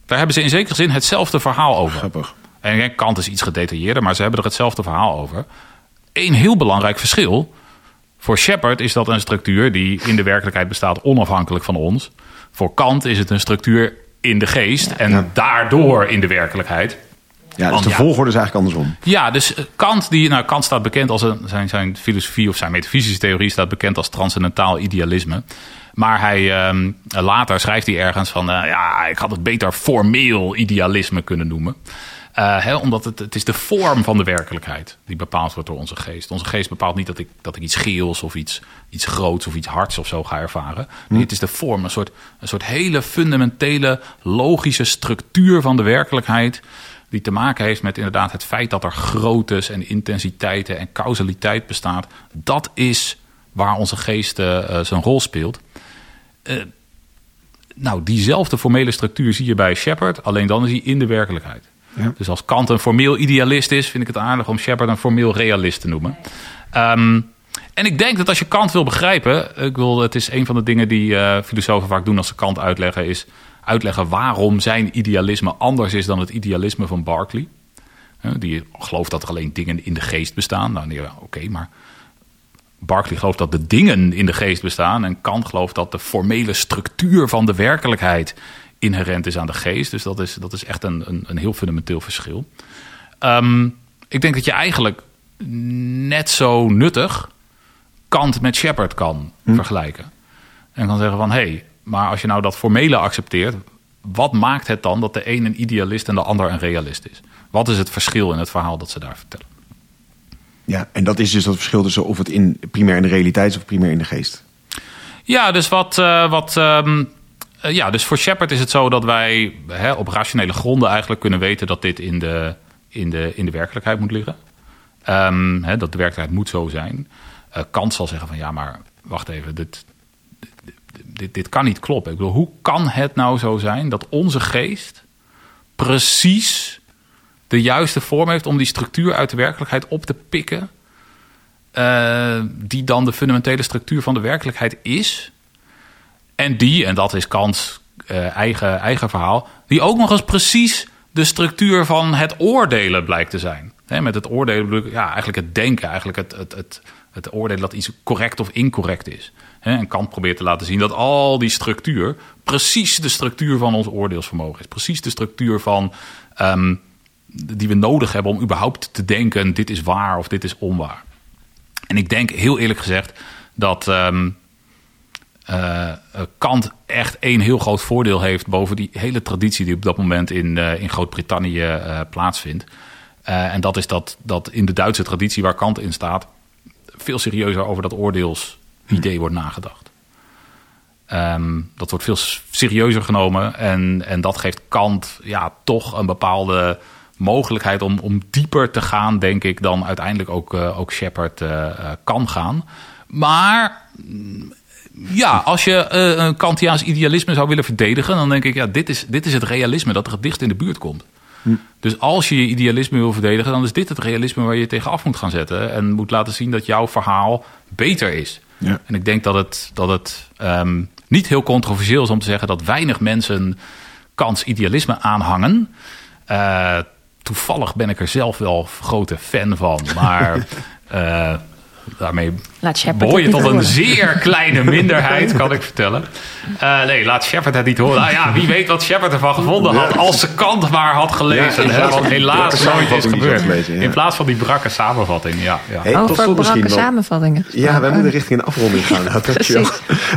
daar hebben ze in zekere zin hetzelfde verhaal over. grappig. En Kant is iets gedetailleerder, maar ze hebben er hetzelfde verhaal over. Eén heel belangrijk verschil. Voor Shepard is dat een structuur die in de werkelijkheid bestaat onafhankelijk van ons. Voor Kant is het een structuur in de geest en Ja. daardoor in de werkelijkheid. Ja, dus de ja. volgorde is eigenlijk andersom. Ja, dus eh, Kant, die, nou, Kant staat bekend als een, zijn, zijn filosofie of zijn metafysische theorie staat bekend als transcendentaal idealisme. Maar hij, ehm, later schrijft hij ergens van, eh, ja, ik had het beter formeel idealisme kunnen noemen. Eh, omdat het, het is de vorm van de werkelijkheid die bepaald wordt door onze geest. Onze geest bepaalt niet dat ik, dat ik iets geels of iets, iets groots of iets hards of zo ga ervaren. Nee, het is de vorm, een soort, een soort hele fundamentele logische structuur van de werkelijkheid die te maken heeft met inderdaad het feit dat er groottes en intensiteiten en causaliteit bestaat. Dat is waar onze geest eh, zijn rol speelt. Nou, diezelfde formele structuur zie je bij Shepard, alleen dan is hij in de werkelijkheid. Ja. Dus als Kant een formeel idealist is, vind ik het aardig om Shepard een formeel realist te noemen. Ehm, en ik denk dat als je Kant wil begrijpen, ik wil, het is een van de dingen die eh, filosofen vaak doen als ze Kant uitleggen, is uitleggen waarom zijn idealisme anders is dan het idealisme van Berkeley. Die gelooft dat er alleen dingen in de geest bestaan. Nou, nee, oké, maar Berkeley gelooft dat de dingen in de geest bestaan. En Kant gelooft dat de formele structuur van de werkelijkheid inherent is aan de geest. Dus dat is, dat is echt een, een, een heel fundamenteel verschil. Ehm, ik denk dat je eigenlijk net zo nuttig Kant met Shepard kan vergelijken. En kan zeggen van, hé, hey, maar als je nou dat formele accepteert... wat maakt het dan dat de een een idealist en de ander een realist is? Wat is het verschil in het verhaal dat ze daar vertellen? Ja, en dat is dus dat verschil tussen of het in, primair in de realiteit is of primair in de geest. Ja, dus wat. eh, wat ehm, eh, ja, dus voor Shepard is het zo dat wij hè, op rationele gronden eigenlijk kunnen weten dat dit in de, in de, in de werkelijkheid moet liggen. Ehm, hè, dat de werkelijkheid moet zo zijn. Eh, Kant zal zeggen van ja, maar wacht even, dit, dit, dit, dit kan niet kloppen. Ik bedoel, hoe kan het nou zo zijn dat onze geest precies de juiste vorm heeft om die structuur uit de werkelijkheid op te pikken. eh, die dan de fundamentele structuur van de werkelijkheid is. En die, en dat is Kants eh, eigen, eigen verhaal, die ook nog eens precies de structuur van het oordelen blijkt te zijn. Met het oordelen ja, eigenlijk het denken, eigenlijk het, het, het, het oordelen dat iets correct of incorrect is. En Kant probeert te laten zien dat al die structuur precies de structuur van ons oordeelsvermogen is. Precies de structuur van, ehm, die we nodig hebben om überhaupt te denken: dit is waar of dit is onwaar. En ik denk heel eerlijk gezegd dat ehm, eh, Kant echt één heel groot voordeel heeft boven die hele traditie die op dat moment in, eh, in Groot-Brittannië plaatsvindt. En dat is dat, dat in de Duitse traditie waar Kant in staat, veel serieuzer over dat oordeelsidee wordt nagedacht. Ehm, dat wordt veel serieuzer genomen en, en dat geeft Kant ja, toch een bepaalde mogelijkheid om, om dieper te gaan, denk ik, dan uiteindelijk ook, ook Shepard kan gaan. Maar mm, ja, als je eh, een Kantiaans idealisme zou willen verdedigen, dan denk ik, ja, dit is, dit is het realisme dat er het dichtst in de buurt komt. Dus als je je idealisme wil verdedigen, dan is dit het realisme waar je je tegen af moet gaan zetten. En moet laten zien dat jouw verhaal beter is. Ja. En ik denk dat het, dat het ehm, niet heel controversieel is om te zeggen dat weinig mensen kans idealisme aanhangen. Eh, toevallig ben ik er zelf wel grote fan van. Maar <laughs> eh, daarmee behoor je tot een horen. zeer kleine <laughs> minderheid, kan ik vertellen. Eh, nee, laat Shepard het niet horen. Nou ja, wie weet wat Shepard ervan gevonden had als ze Kant maar had gelezen. Ja, in hè, plaats wat van die helaas nooit is gebeurd. gelezen, ja. In plaats van die brakke samenvatting, ja. ja. Hey, tot Over brakke nog. samenvattingen. Ja, wij moeten richting een afronding gaan. <laughs> Nou, dankjewel.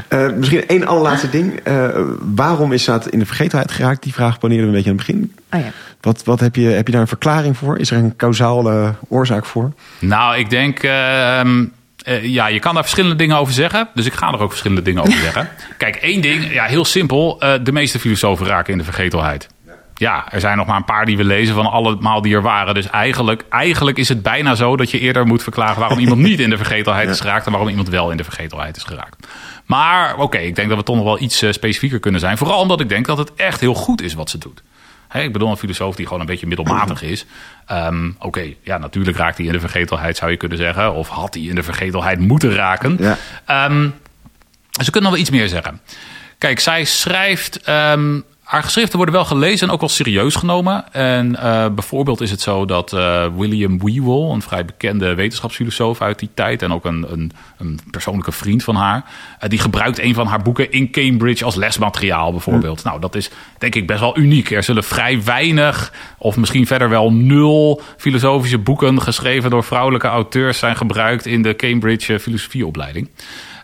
Eh, misschien één allerlaatste ding. Eh, waarom is dat in de vergetelheid geraakt? Die vraag poneerden we een beetje aan het begin. Oh ja. Wat, wat heb, je, heb je daar een verklaring voor? Is er een causale oorzaak voor? Nou, ik denk. ehm, eh, ja, je kan daar verschillende dingen over zeggen. Dus ik ga er ook verschillende dingen over zeggen. <laughs> Kijk, één ding, ja, heel simpel. eh, de meeste filosofen raken in de vergetelheid. Ja, er zijn nog maar een paar die we lezen van allemaal die er waren. Dus eigenlijk, eigenlijk is het bijna zo dat je eerder moet verklaren waarom iemand niet in de vergetelheid is <laughs> geraakt en waarom iemand wel in de vergetelheid is geraakt. Maar oké, ik denk dat we toch nog wel iets eh, specifieker kunnen zijn. Vooral omdat ik denk dat het echt heel goed is wat ze doet. Ik bedoel, een filosoof die gewoon een beetje middelmatig is. Ehm, Oké, ja, natuurlijk raakt hij in de vergetelheid, zou je kunnen zeggen. Of had hij in de vergetelheid moeten raken. Ja. Ehm, ze kunnen nog wel iets meer zeggen. Kijk, zij schrijft. ehm, haar geschriften worden wel gelezen en ook wel serieus genomen. En eh, bijvoorbeeld is het zo dat eh, William Whewell, een vrij bekende wetenschapsfilosoof uit die tijd. en ook een, een, een persoonlijke vriend van haar. eh, die gebruikt een van haar boeken in Cambridge als lesmateriaal, bijvoorbeeld. Nou, dat is denk ik best wel uniek. Er zullen vrij weinig, of misschien verder wel nul, filosofische boeken geschreven door vrouwelijke auteurs zijn gebruikt in de Cambridge filosofieopleiding.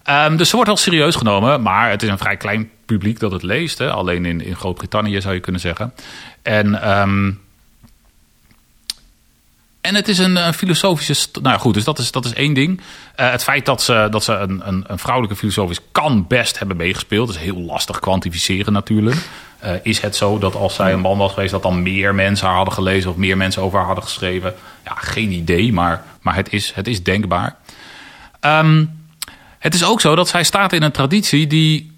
Ehm, dus ze wordt wel serieus genomen, maar het is een vrij klein publiek dat het leest. Hè? Alleen in, in Groot-Brittannië zou je kunnen zeggen. En, ehm, en het is een, filosofische. Nou goed, dus dat is, dat is één ding. Eh, het feit dat ze, dat ze een, een, een vrouwelijke filosoof is, kan best hebben meegespeeld. Is heel lastig kwantificeren natuurlijk. Eh, is het zo dat als zij een man was geweest, dat dan meer mensen haar hadden gelezen of meer mensen over haar hadden geschreven? Ja, geen idee, maar, maar het, is, het is denkbaar. Ehm, het is ook zo dat zij staat in een traditie die.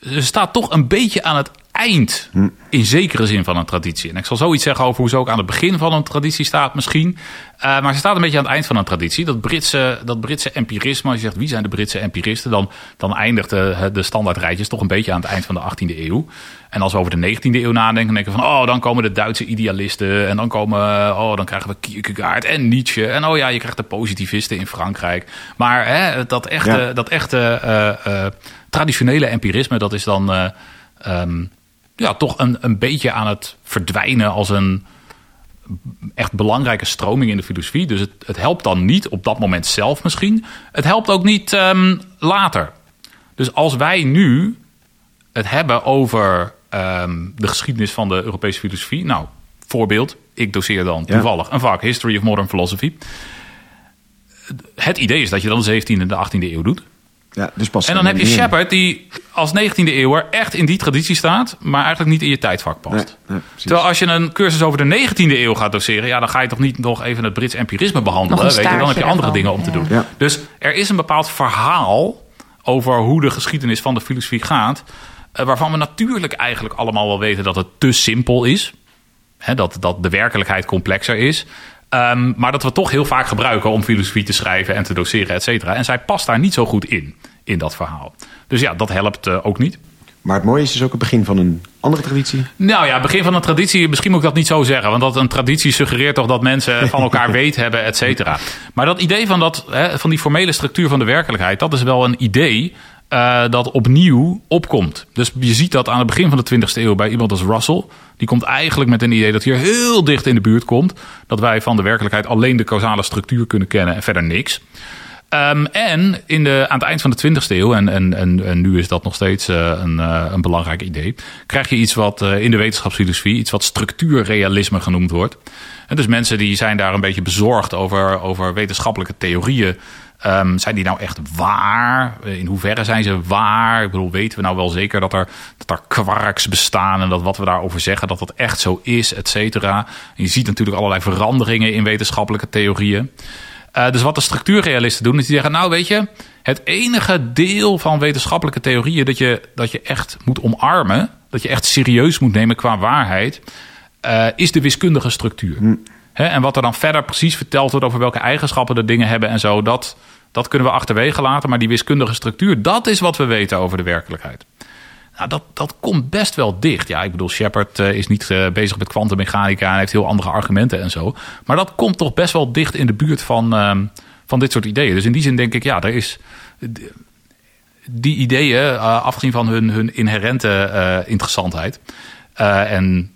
Ze staat toch een beetje aan het eind. In zekere zin van een traditie. En ik zal zoiets zeggen over hoe ze ook aan het begin van een traditie staat, misschien. Eh, maar ze staat een beetje aan het eind van een traditie. Dat Britse, dat Britse empirisme, als je zegt wie zijn de Britse empiristen, dan, dan eindigt de, de standaardrijtjes toch een beetje aan het eind van de 18e eeuw. En als we over de 19e eeuw nadenken, dan denken we van, oh, dan komen de Duitse idealisten. En dan komen, oh, dan krijgen we Kierkegaard en Nietzsche. En oh ja, je krijgt de positivisten in Frankrijk. Maar hè, dat echte, Ja. dat echte eh, eh, traditionele empirisme, dat is dan ehm, ja, toch een, een beetje aan het verdwijnen als een echt belangrijke stroming in de filosofie. Dus het, het helpt dan niet op dat moment zelf misschien. Het helpt ook niet ehm, later. Dus als wij nu het hebben over ehm, de geschiedenis van de Europese filosofie. Nou, voorbeeld, ik doseer dan Ja. toevallig een vak History of Modern Philosophy. Het idee is dat je dan de 17e en de 18e eeuw doet. Ja, dus pas En dan heb je Shepard die als 19e eeuwer echt in die traditie staat, maar eigenlijk niet in je tijdvak past. Nee. Terwijl als je een cursus over de 19e eeuw gaat doseren, ja, dan ga je toch niet nog even het Brits empirisme behandelen. Weet je, dan heb je andere dingen om te doen. Ja. Dus er is een bepaald verhaal over hoe de geschiedenis van de filosofie gaat, eh, waarvan we natuurlijk eigenlijk allemaal wel weten dat het te simpel is. hè, dat, dat de werkelijkheid complexer is. Ehm, maar dat we toch heel vaak gebruiken om filosofie te schrijven en te doseren, et cetera. En zij past daar niet zo goed in, in dat verhaal. Dus ja, dat helpt uh, ook niet. Maar het mooie is dus ook het begin van een andere traditie. Nou ja, het begin van een traditie, misschien moet ik dat niet zo zeggen. Want dat een traditie suggereert toch dat mensen <laughs> van elkaar weet hebben, et cetera. Maar dat idee van, dat, hè, van die formele structuur van de werkelijkheid, dat is wel een idee uh, dat opnieuw opkomt. Dus je ziet dat aan het begin van de 20e eeuw bij iemand als Russell. Die komt eigenlijk met een idee dat hier heel dicht in de buurt komt. Dat wij van de werkelijkheid alleen de causale structuur kunnen kennen en verder niks. Um, en in de, aan het eind van de 20e eeuw, en, en, en, nu is dat nog steeds uh, een, uh, een belangrijk idee, krijg je iets wat uh, in de wetenschapsfilosofie, iets wat structuurrealisme genoemd wordt. En dus mensen die zijn daar een beetje bezorgd over, over wetenschappelijke theorieën. Um, zijn die nou echt waar? In hoeverre zijn ze waar? Ik bedoel, weten we nou wel zeker dat er, dat er quarks bestaan en dat wat we daarover zeggen, dat dat echt zo is, et cetera. Je ziet natuurlijk allerlei veranderingen in wetenschappelijke theorieën. Uh, dus wat de structuurrealisten doen, is die zeggen: Nou, weet je, het enige deel van wetenschappelijke theorieën dat je, dat je echt moet omarmen, dat je echt serieus moet nemen qua waarheid, uh, is de wiskundige structuur. Hm. He, en wat er dan verder precies verteld wordt over welke eigenschappen de dingen hebben en zo, dat, dat kunnen we achterwege laten. Maar die wiskundige structuur, dat is wat we weten over de werkelijkheid. Nou, dat, dat komt best wel dicht. Ja, ik bedoel, Shepard uh, is niet uh, bezig met kwantummechanica en heeft heel andere argumenten en zo. Maar dat komt toch best wel dicht in de buurt van, uh, van dit soort ideeën. Dus in die zin denk ik, ja, er is. Die ideeën, uh, afgezien van hun, hun inherente interessantheid. en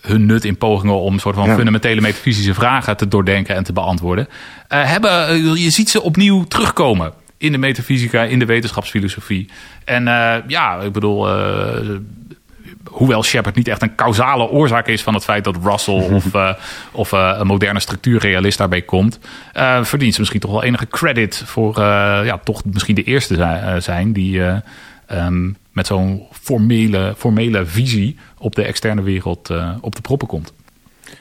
hun nut in pogingen om een soort van ja. fundamentele metafysische vragen te doordenken en te beantwoorden. hebben, je ziet ze opnieuw terugkomen in de metafysica, in de wetenschapsfilosofie. En uh, ja, ik bedoel, uh, hoewel Shepard niet echt een causale oorzaak is van het feit dat Russell <laughs> of, uh, of een moderne structuurrealist daarbij komt, verdient ze misschien toch wel enige credit voor ja, toch misschien de eerste zijn die um, met zo'n formele, formele visie op de externe wereld op de proppen komt.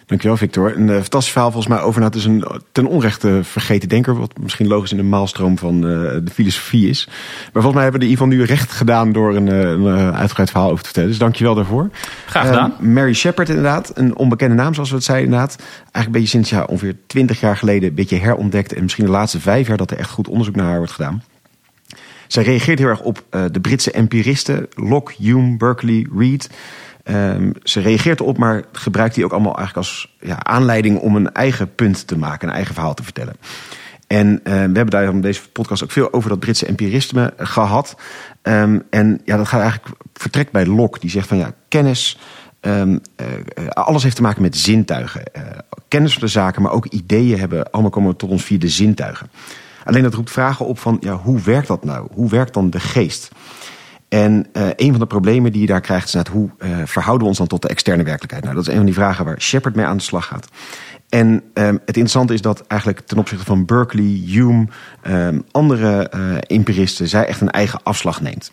Dankjewel, Victor. Een uh, fantastisch verhaal volgens mij over. Nou, het is een ten onrechte vergeten denker. Wat misschien logisch in de maalstroom van uh, de filosofie is. Maar volgens mij hebben we ieder geval nu recht gedaan door een, een uitgebreid verhaal over te vertellen. Dus dankjewel daarvoor. Graag gedaan. Uh, Mary Shepard inderdaad. Een onbekende naam zoals we het zeiden inderdaad. Eigenlijk een beetje sinds ja, ongeveer twintig jaar geleden een beetje herontdekt. En misschien de laatste vijf jaar dat er echt goed onderzoek naar haar wordt gedaan. Zij reageert heel erg op de Britse empiristen. Locke, Hume, Berkeley, Reed... Um, ze reageert erop, maar gebruikt die ook allemaal eigenlijk als ja, aanleiding om een eigen punt te maken, een eigen verhaal te vertellen. En uh, we hebben daar in deze podcast ook veel over dat Britse empirisme gehad. Um, en ja, dat gaat eigenlijk vertrekt bij Locke, die zegt van ja, kennis. Uh, alles heeft te maken met zintuigen. Uh, kennis van de zaken, maar ook ideeën hebben allemaal komen tot ons via de zintuigen. Alleen dat roept vragen op van ja, hoe werkt dat nou? Hoe werkt dan de geest? En uh, een van de problemen die je daar krijgt is net hoe uh, verhouden we ons dan tot de externe werkelijkheid? Nou, dat is een van die vragen waar Shepard mee aan de slag gaat. En um, het interessante is dat eigenlijk ten opzichte van Berkeley, Hume, um, andere uh, empiristen, zij echt een eigen afslag neemt.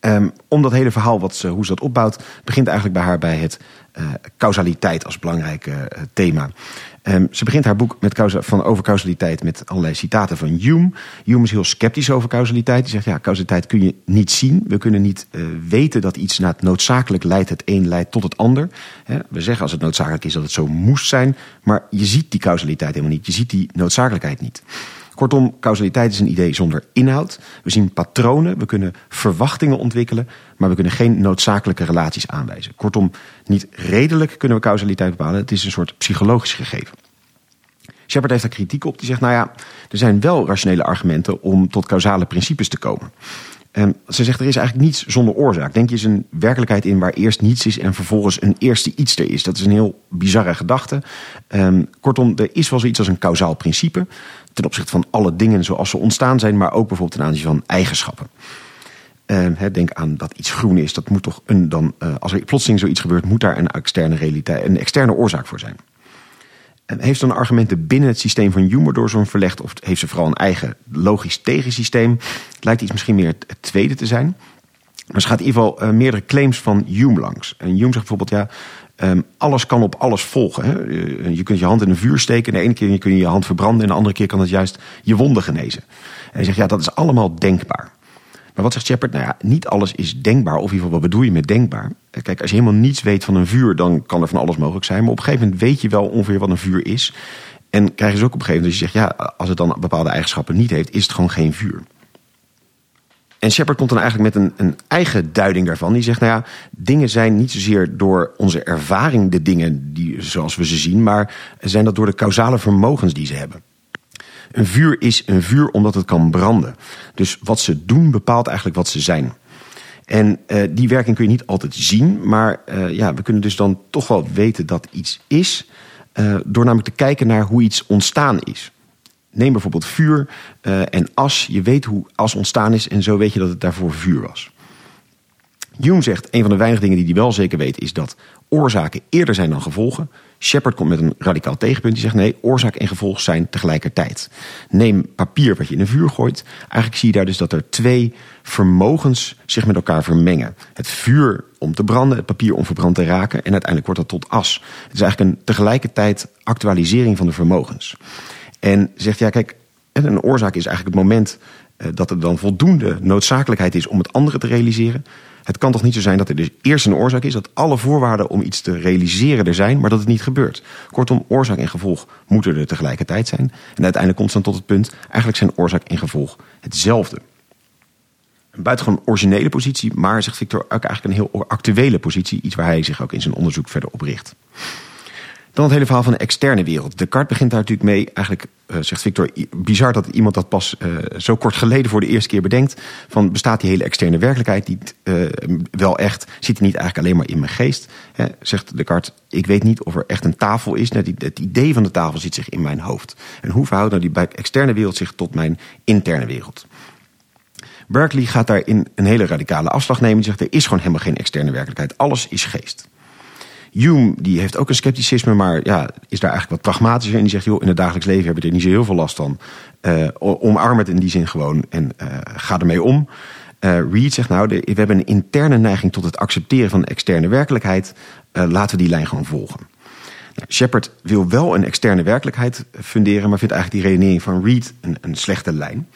Um, om dat hele verhaal, wat ze, hoe ze dat opbouwt, begint eigenlijk bij haar bij het causaliteit als belangrijk thema. Um, ze begint haar boek met causa, van over causaliteit met allerlei citaten van Hume. Hume is heel sceptisch over causaliteit. Die zegt, ja, causaliteit kun je niet zien. We kunnen niet uh, weten dat iets na het noodzakelijk leidt. Het een leidt tot het ander. We zeggen als het noodzakelijk is dat het zo moest zijn. Maar je ziet die causaliteit helemaal niet. Je ziet die noodzakelijkheid niet. Kortom, causaliteit is een idee zonder inhoud. We zien patronen, we kunnen verwachtingen ontwikkelen, maar we kunnen geen noodzakelijke relaties aanwijzen. Kortom, niet redelijk kunnen we causaliteit bepalen, het is een soort psychologisch gegeven. Shepard heeft daar kritiek op. Die zegt, nou ja, er zijn wel rationele argumenten om tot causale principes te komen. En ze zegt, er is eigenlijk niets zonder oorzaak. Denk je eens een werkelijkheid in waar eerst niets is en vervolgens een eerste iets er is. Dat is een heel bizarre gedachte. Um, kortom, er is wel zoiets als een kausaal principe ten opzichte van alle dingen zoals ze ontstaan zijn, maar ook bijvoorbeeld ten aanzien van eigenschappen. Uh, denk aan dat iets groen is. Dat moet toch een dan, uh, als er plotseling zoiets gebeurt, moet daar een externe realiteit, een externe oorzaak voor zijn. Heeft ze dan argumenten binnen het systeem van Hume door zo'n verlegd, of heeft ze vooral een eigen logisch tegensysteem? Het lijkt iets misschien meer het tweede te zijn. Maar ze gaat in ieder geval uh, meerdere claims van Hume langs. En Hume zegt bijvoorbeeld, ja, Um, alles kan op alles volgen. Hè? Je kunt je hand in een vuur steken. De ene keer kun je je hand verbranden. En de andere keer kan het juist je wonden genezen. En hij zegt, ja, dat is allemaal denkbaar. Maar wat zegt Shepard? Nou ja, niet alles is denkbaar. Of in ieder geval, wat bedoel je met denkbaar? Kijk, als je helemaal niets weet van een vuur, dan kan er van alles mogelijk zijn. Maar op een gegeven moment weet je wel ongeveer wat een vuur is. En krijg je dus ook op een gegeven moment dat je zegt, ja, als het dan bepaalde eigenschappen niet heeft, is het gewoon geen vuur. En Shepard komt dan eigenlijk met een, een eigen duiding daarvan. Die zegt, nou ja, dingen zijn niet zozeer door onze ervaring de dingen die, zoals we ze zien, maar zijn dat door de causale vermogens die ze hebben. Een vuur is een vuur omdat het kan branden. Dus wat ze doen bepaalt eigenlijk wat ze zijn. En uh, die werking kun je niet altijd zien, maar uh, ja, we kunnen dus dan toch wel weten dat iets is, uh, door namelijk te kijken naar hoe iets ontstaan is. Neem bijvoorbeeld vuur en as. Je weet hoe as ontstaan is en zo weet je dat het daarvoor vuur was. Hume zegt, een van de weinige dingen die hij wel zeker weet... is dat oorzaken eerder zijn dan gevolgen. Shepard komt met een radicaal tegenpunt. Die zegt, nee, oorzaak en gevolg zijn tegelijkertijd. Neem papier wat je in een vuur gooit. Eigenlijk zie je daar dus dat er twee vermogens zich met elkaar vermengen. Het vuur om te branden, het papier om verbrand te raken... en uiteindelijk wordt dat tot as. Het is eigenlijk een tegelijkertijd actualisering van de vermogens. En zegt, ja, kijk, een oorzaak is eigenlijk het moment... dat er dan voldoende noodzakelijkheid is om het andere te realiseren... Het kan toch niet zo zijn dat er dus eerst een oorzaak is, dat alle voorwaarden om iets te realiseren er zijn, maar dat het niet gebeurt. Kortom, oorzaak en gevolg moeten er tegelijkertijd zijn. En uiteindelijk komt het dan tot het punt, eigenlijk zijn oorzaak en gevolg hetzelfde. Een buitengewoon originele positie, maar zegt Victor ook eigenlijk een heel actuele positie, iets waar hij zich ook in zijn onderzoek verder op richt. Dan het hele verhaal van de externe wereld. Descartes begint daar natuurlijk mee. Eigenlijk uh, zegt Victor, bizar dat iemand dat pas uh, zo kort geleden voor de eerste keer bedenkt. Van bestaat die hele externe werkelijkheid niet uh, wel echt? Zit die niet eigenlijk alleen maar in mijn geest? Zegt Descartes, ik weet niet of er echt een tafel is. Net het idee van de tafel zit zich in mijn hoofd. En hoe verhoudt nou die externe wereld zich tot mijn interne wereld? Berkeley gaat daarin een hele radicale afslag nemen. Die zegt, er is gewoon helemaal geen externe werkelijkheid. Alles is geest. Hume die heeft ook een scepticisme, maar ja, is daar eigenlijk wat pragmatischer. En die zegt, joh, in het dagelijks leven hebben we er niet zo heel veel last van. Uh, omarm het in die zin gewoon en uh, ga ermee om. Uh, Reed zegt, nou, we hebben een interne neiging tot het accepteren van de externe werkelijkheid. laten we die lijn gewoon volgen. Nou, Shepard wil wel een externe werkelijkheid funderen, maar vindt eigenlijk die redenering van Reed een, een slechte lijn.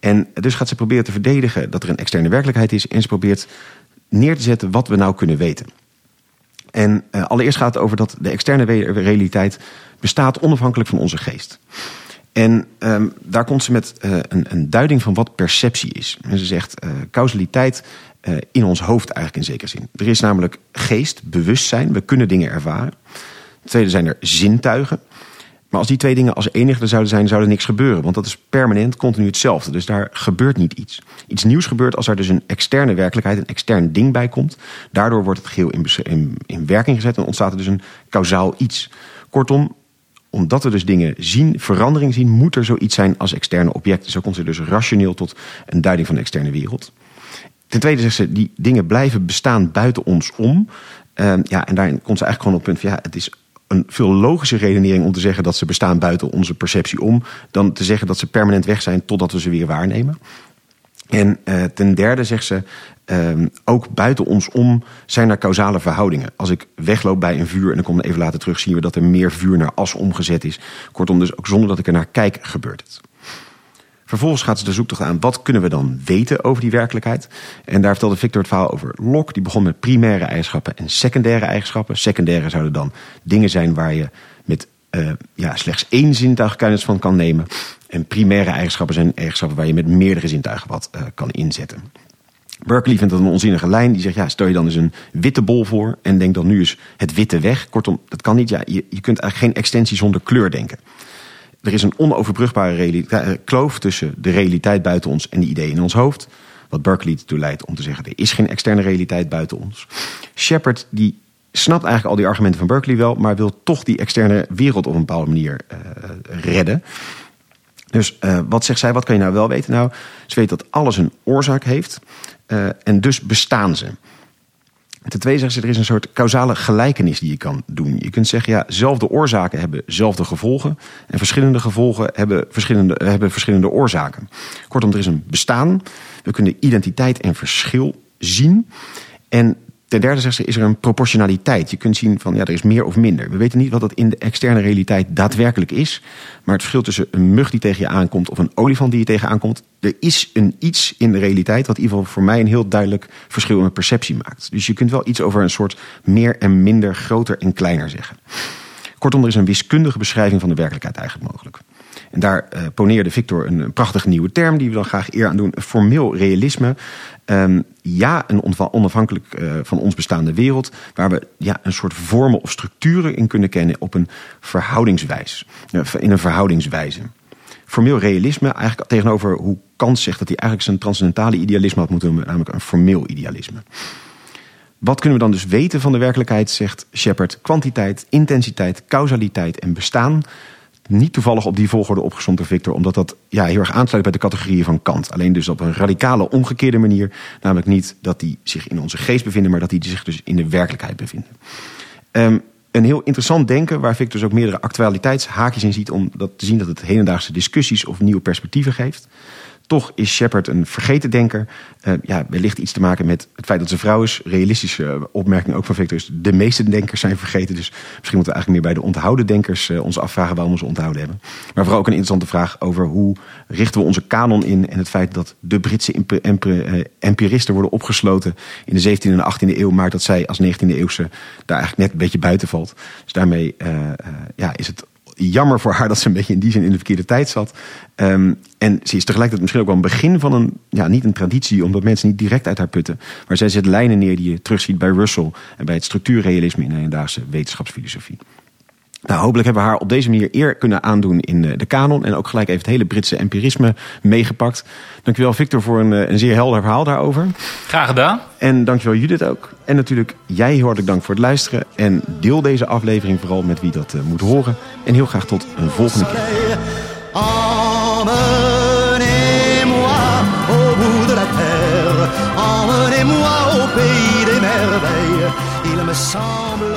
En dus gaat ze proberen te verdedigen dat er een externe werkelijkheid is. En ze probeert neer te zetten wat we nou kunnen weten. En uh, allereerst gaat het over dat de externe realiteit bestaat onafhankelijk van onze geest. En um, daar komt ze met uh, een, een, duiding van wat perceptie is. En ze zegt uh, causaliteit in ons hoofd eigenlijk in zekere zin. Er is namelijk geest, bewustzijn, we kunnen dingen ervaren. Tweede zijn er zintuigen. Maar als die twee dingen als enige er zouden zijn, zou er niks gebeuren. Want dat is permanent, continu hetzelfde. Dus daar gebeurt niet iets. Iets nieuws gebeurt als er dus een externe werkelijkheid, een extern ding bij komt. Daardoor wordt het geheel in, in, in werking gezet en ontstaat er dus een kausaal iets. Kortom, omdat we dus dingen zien, verandering zien, moet er zoiets zijn als externe objecten. Zo komt ze dus rationeel tot een duiding van de externe wereld. Ten tweede zegt ze, die dingen blijven bestaan buiten ons om. Uh, ja, en daarin komt ze eigenlijk gewoon op het punt van ja, het is een veel logische redenering om te zeggen dat ze bestaan buiten onze perceptie om, dan te zeggen dat ze permanent weg zijn totdat we ze weer waarnemen. En uh, ten derde zegt ze, uh, ook buiten ons om zijn er causale verhoudingen. Als ik wegloop bij een vuur en dan kom ik even later terug, zien we dat er meer vuur naar as omgezet is. Kortom, dus ook zonder dat ik er naar kijk, gebeurt het. Vervolgens gaat ze de zoektocht aan wat kunnen we dan weten over die werkelijkheid. En daar vertelde Victor het verhaal over Locke. Die begon met primaire eigenschappen en secundaire eigenschappen. Secundaire zouden dan dingen zijn waar je met uh, ja, slechts één zintuig kennis van kan nemen. En primaire eigenschappen zijn eigenschappen waar je met meerdere zintuigen wat uh, kan inzetten. Berkeley vindt dat een onzinnige lijn. Die zegt, ja, stel je dan eens een witte bol voor en denk dan nu is het witte weg. Kortom, dat kan niet. Ja, je, je kunt eigenlijk geen extensie zonder kleur denken. Er is een onoverbrugbare eh, kloof tussen de realiteit buiten ons en de ideeën in ons hoofd. Wat Berkeley ertoe leidt om te zeggen, er is geen externe realiteit buiten ons. Shepard die snapt eigenlijk al die argumenten van Berkeley wel, maar wil toch die externe wereld op een bepaalde manier uh, redden. Dus uh, wat zegt zij, wat kan je nou wel weten? Nou, ze weet dat alles een oorzaak heeft en dus bestaan ze. Ten tweede zegt ze, er is een soort causale gelijkenis die je kan doen. Je kunt zeggen, ja, zelfde oorzaken hebben zelfde gevolgen. En verschillende gevolgen hebben verschillende, hebben verschillende oorzaken. Kortom, er is een bestaan. We kunnen identiteit en verschil zien. En ten derde zegt ze, is er een proportionaliteit. Je kunt zien van ja, er is meer of minder. We weten niet wat dat in de externe realiteit daadwerkelijk is. Maar het verschil tussen een mug die tegen je aankomt of een olifant die je tegen aankomt. Er is een iets in de realiteit wat in ieder geval voor mij een heel duidelijk verschil in perceptie maakt. Dus je kunt wel iets over een soort meer en minder, groter en kleiner zeggen. Kortom, er is een wiskundige beschrijving van de werkelijkheid eigenlijk mogelijk. En daar uh, poneerde Victor een, prachtige nieuwe term die we dan graag eer aan doen: formeel realisme. Um, ja, een onafhankelijk uh, van ons bestaande wereld, waar we ja, een soort vormen of structuren in kunnen kennen op een verhoudingswijs, uh, in een verhoudingswijze. Formeel realisme, eigenlijk tegenover hoe Kant zegt dat hij eigenlijk zijn transcendentale idealisme had moeten noemen, namelijk een formeel idealisme. Wat kunnen we dan dus weten van de werkelijkheid, zegt Shepard? Kwantiteit, intensiteit, causaliteit en bestaan niet toevallig op die volgorde opgezond door Victor, omdat dat ja, heel erg aansluit bij de categorieën van Kant. Alleen dus op een radicale, omgekeerde manier. Namelijk niet dat die zich in onze geest bevinden, maar dat die zich dus in de werkelijkheid bevinden. Um, een heel interessant denken, waar Victor dus ook meerdere actualiteitshaakjes in ziet, om dat te zien dat het hedendaagse discussies of nieuwe perspectieven geeft. Toch is Shepard een vergeten denker. Uh, ja, wellicht iets te maken met het feit dat ze vrouw is. Realistische opmerking ook van Victor is... de meeste denkers zijn vergeten. Dus misschien moeten we eigenlijk meer bij de onthouden denkers... Uh, ons afvragen waarom ze onthouden hebben. Maar vooral ook een interessante vraag over hoe richten we onze kanon in... en het feit dat de Britse empiristen worden opgesloten... in de 17e en 18e eeuw... maakt dat zij als 19e eeuwse daar eigenlijk net een beetje buiten valt. Dus daarmee ja, is het jammer voor haar dat ze een beetje in die zin in de verkeerde tijd zat. Um, en ze is tegelijkertijd misschien ook wel een begin van een, ja, niet een traditie, omdat mensen niet direct uit haar putten. Maar zij zet lijnen neer die je terugziet bij Russell en bij het structuurrealisme in de hedendaagse wetenschapsfilosofie. Nou, hopelijk hebben we haar op deze manier eer kunnen aandoen in de kanon. En ook gelijk even het hele Britse empirisme meegepakt. Dankjewel Victor voor een, een zeer helder verhaal daarover. Graag gedaan. En dankjewel Judith ook. En natuurlijk jij heel hartelijk dank voor het luisteren. En deel deze aflevering vooral met wie dat uh, moet horen. En heel graag tot een volgende keer. Emmenez-moi au bout de la terre, emmenez-moi au pays des merveilles. Il me semble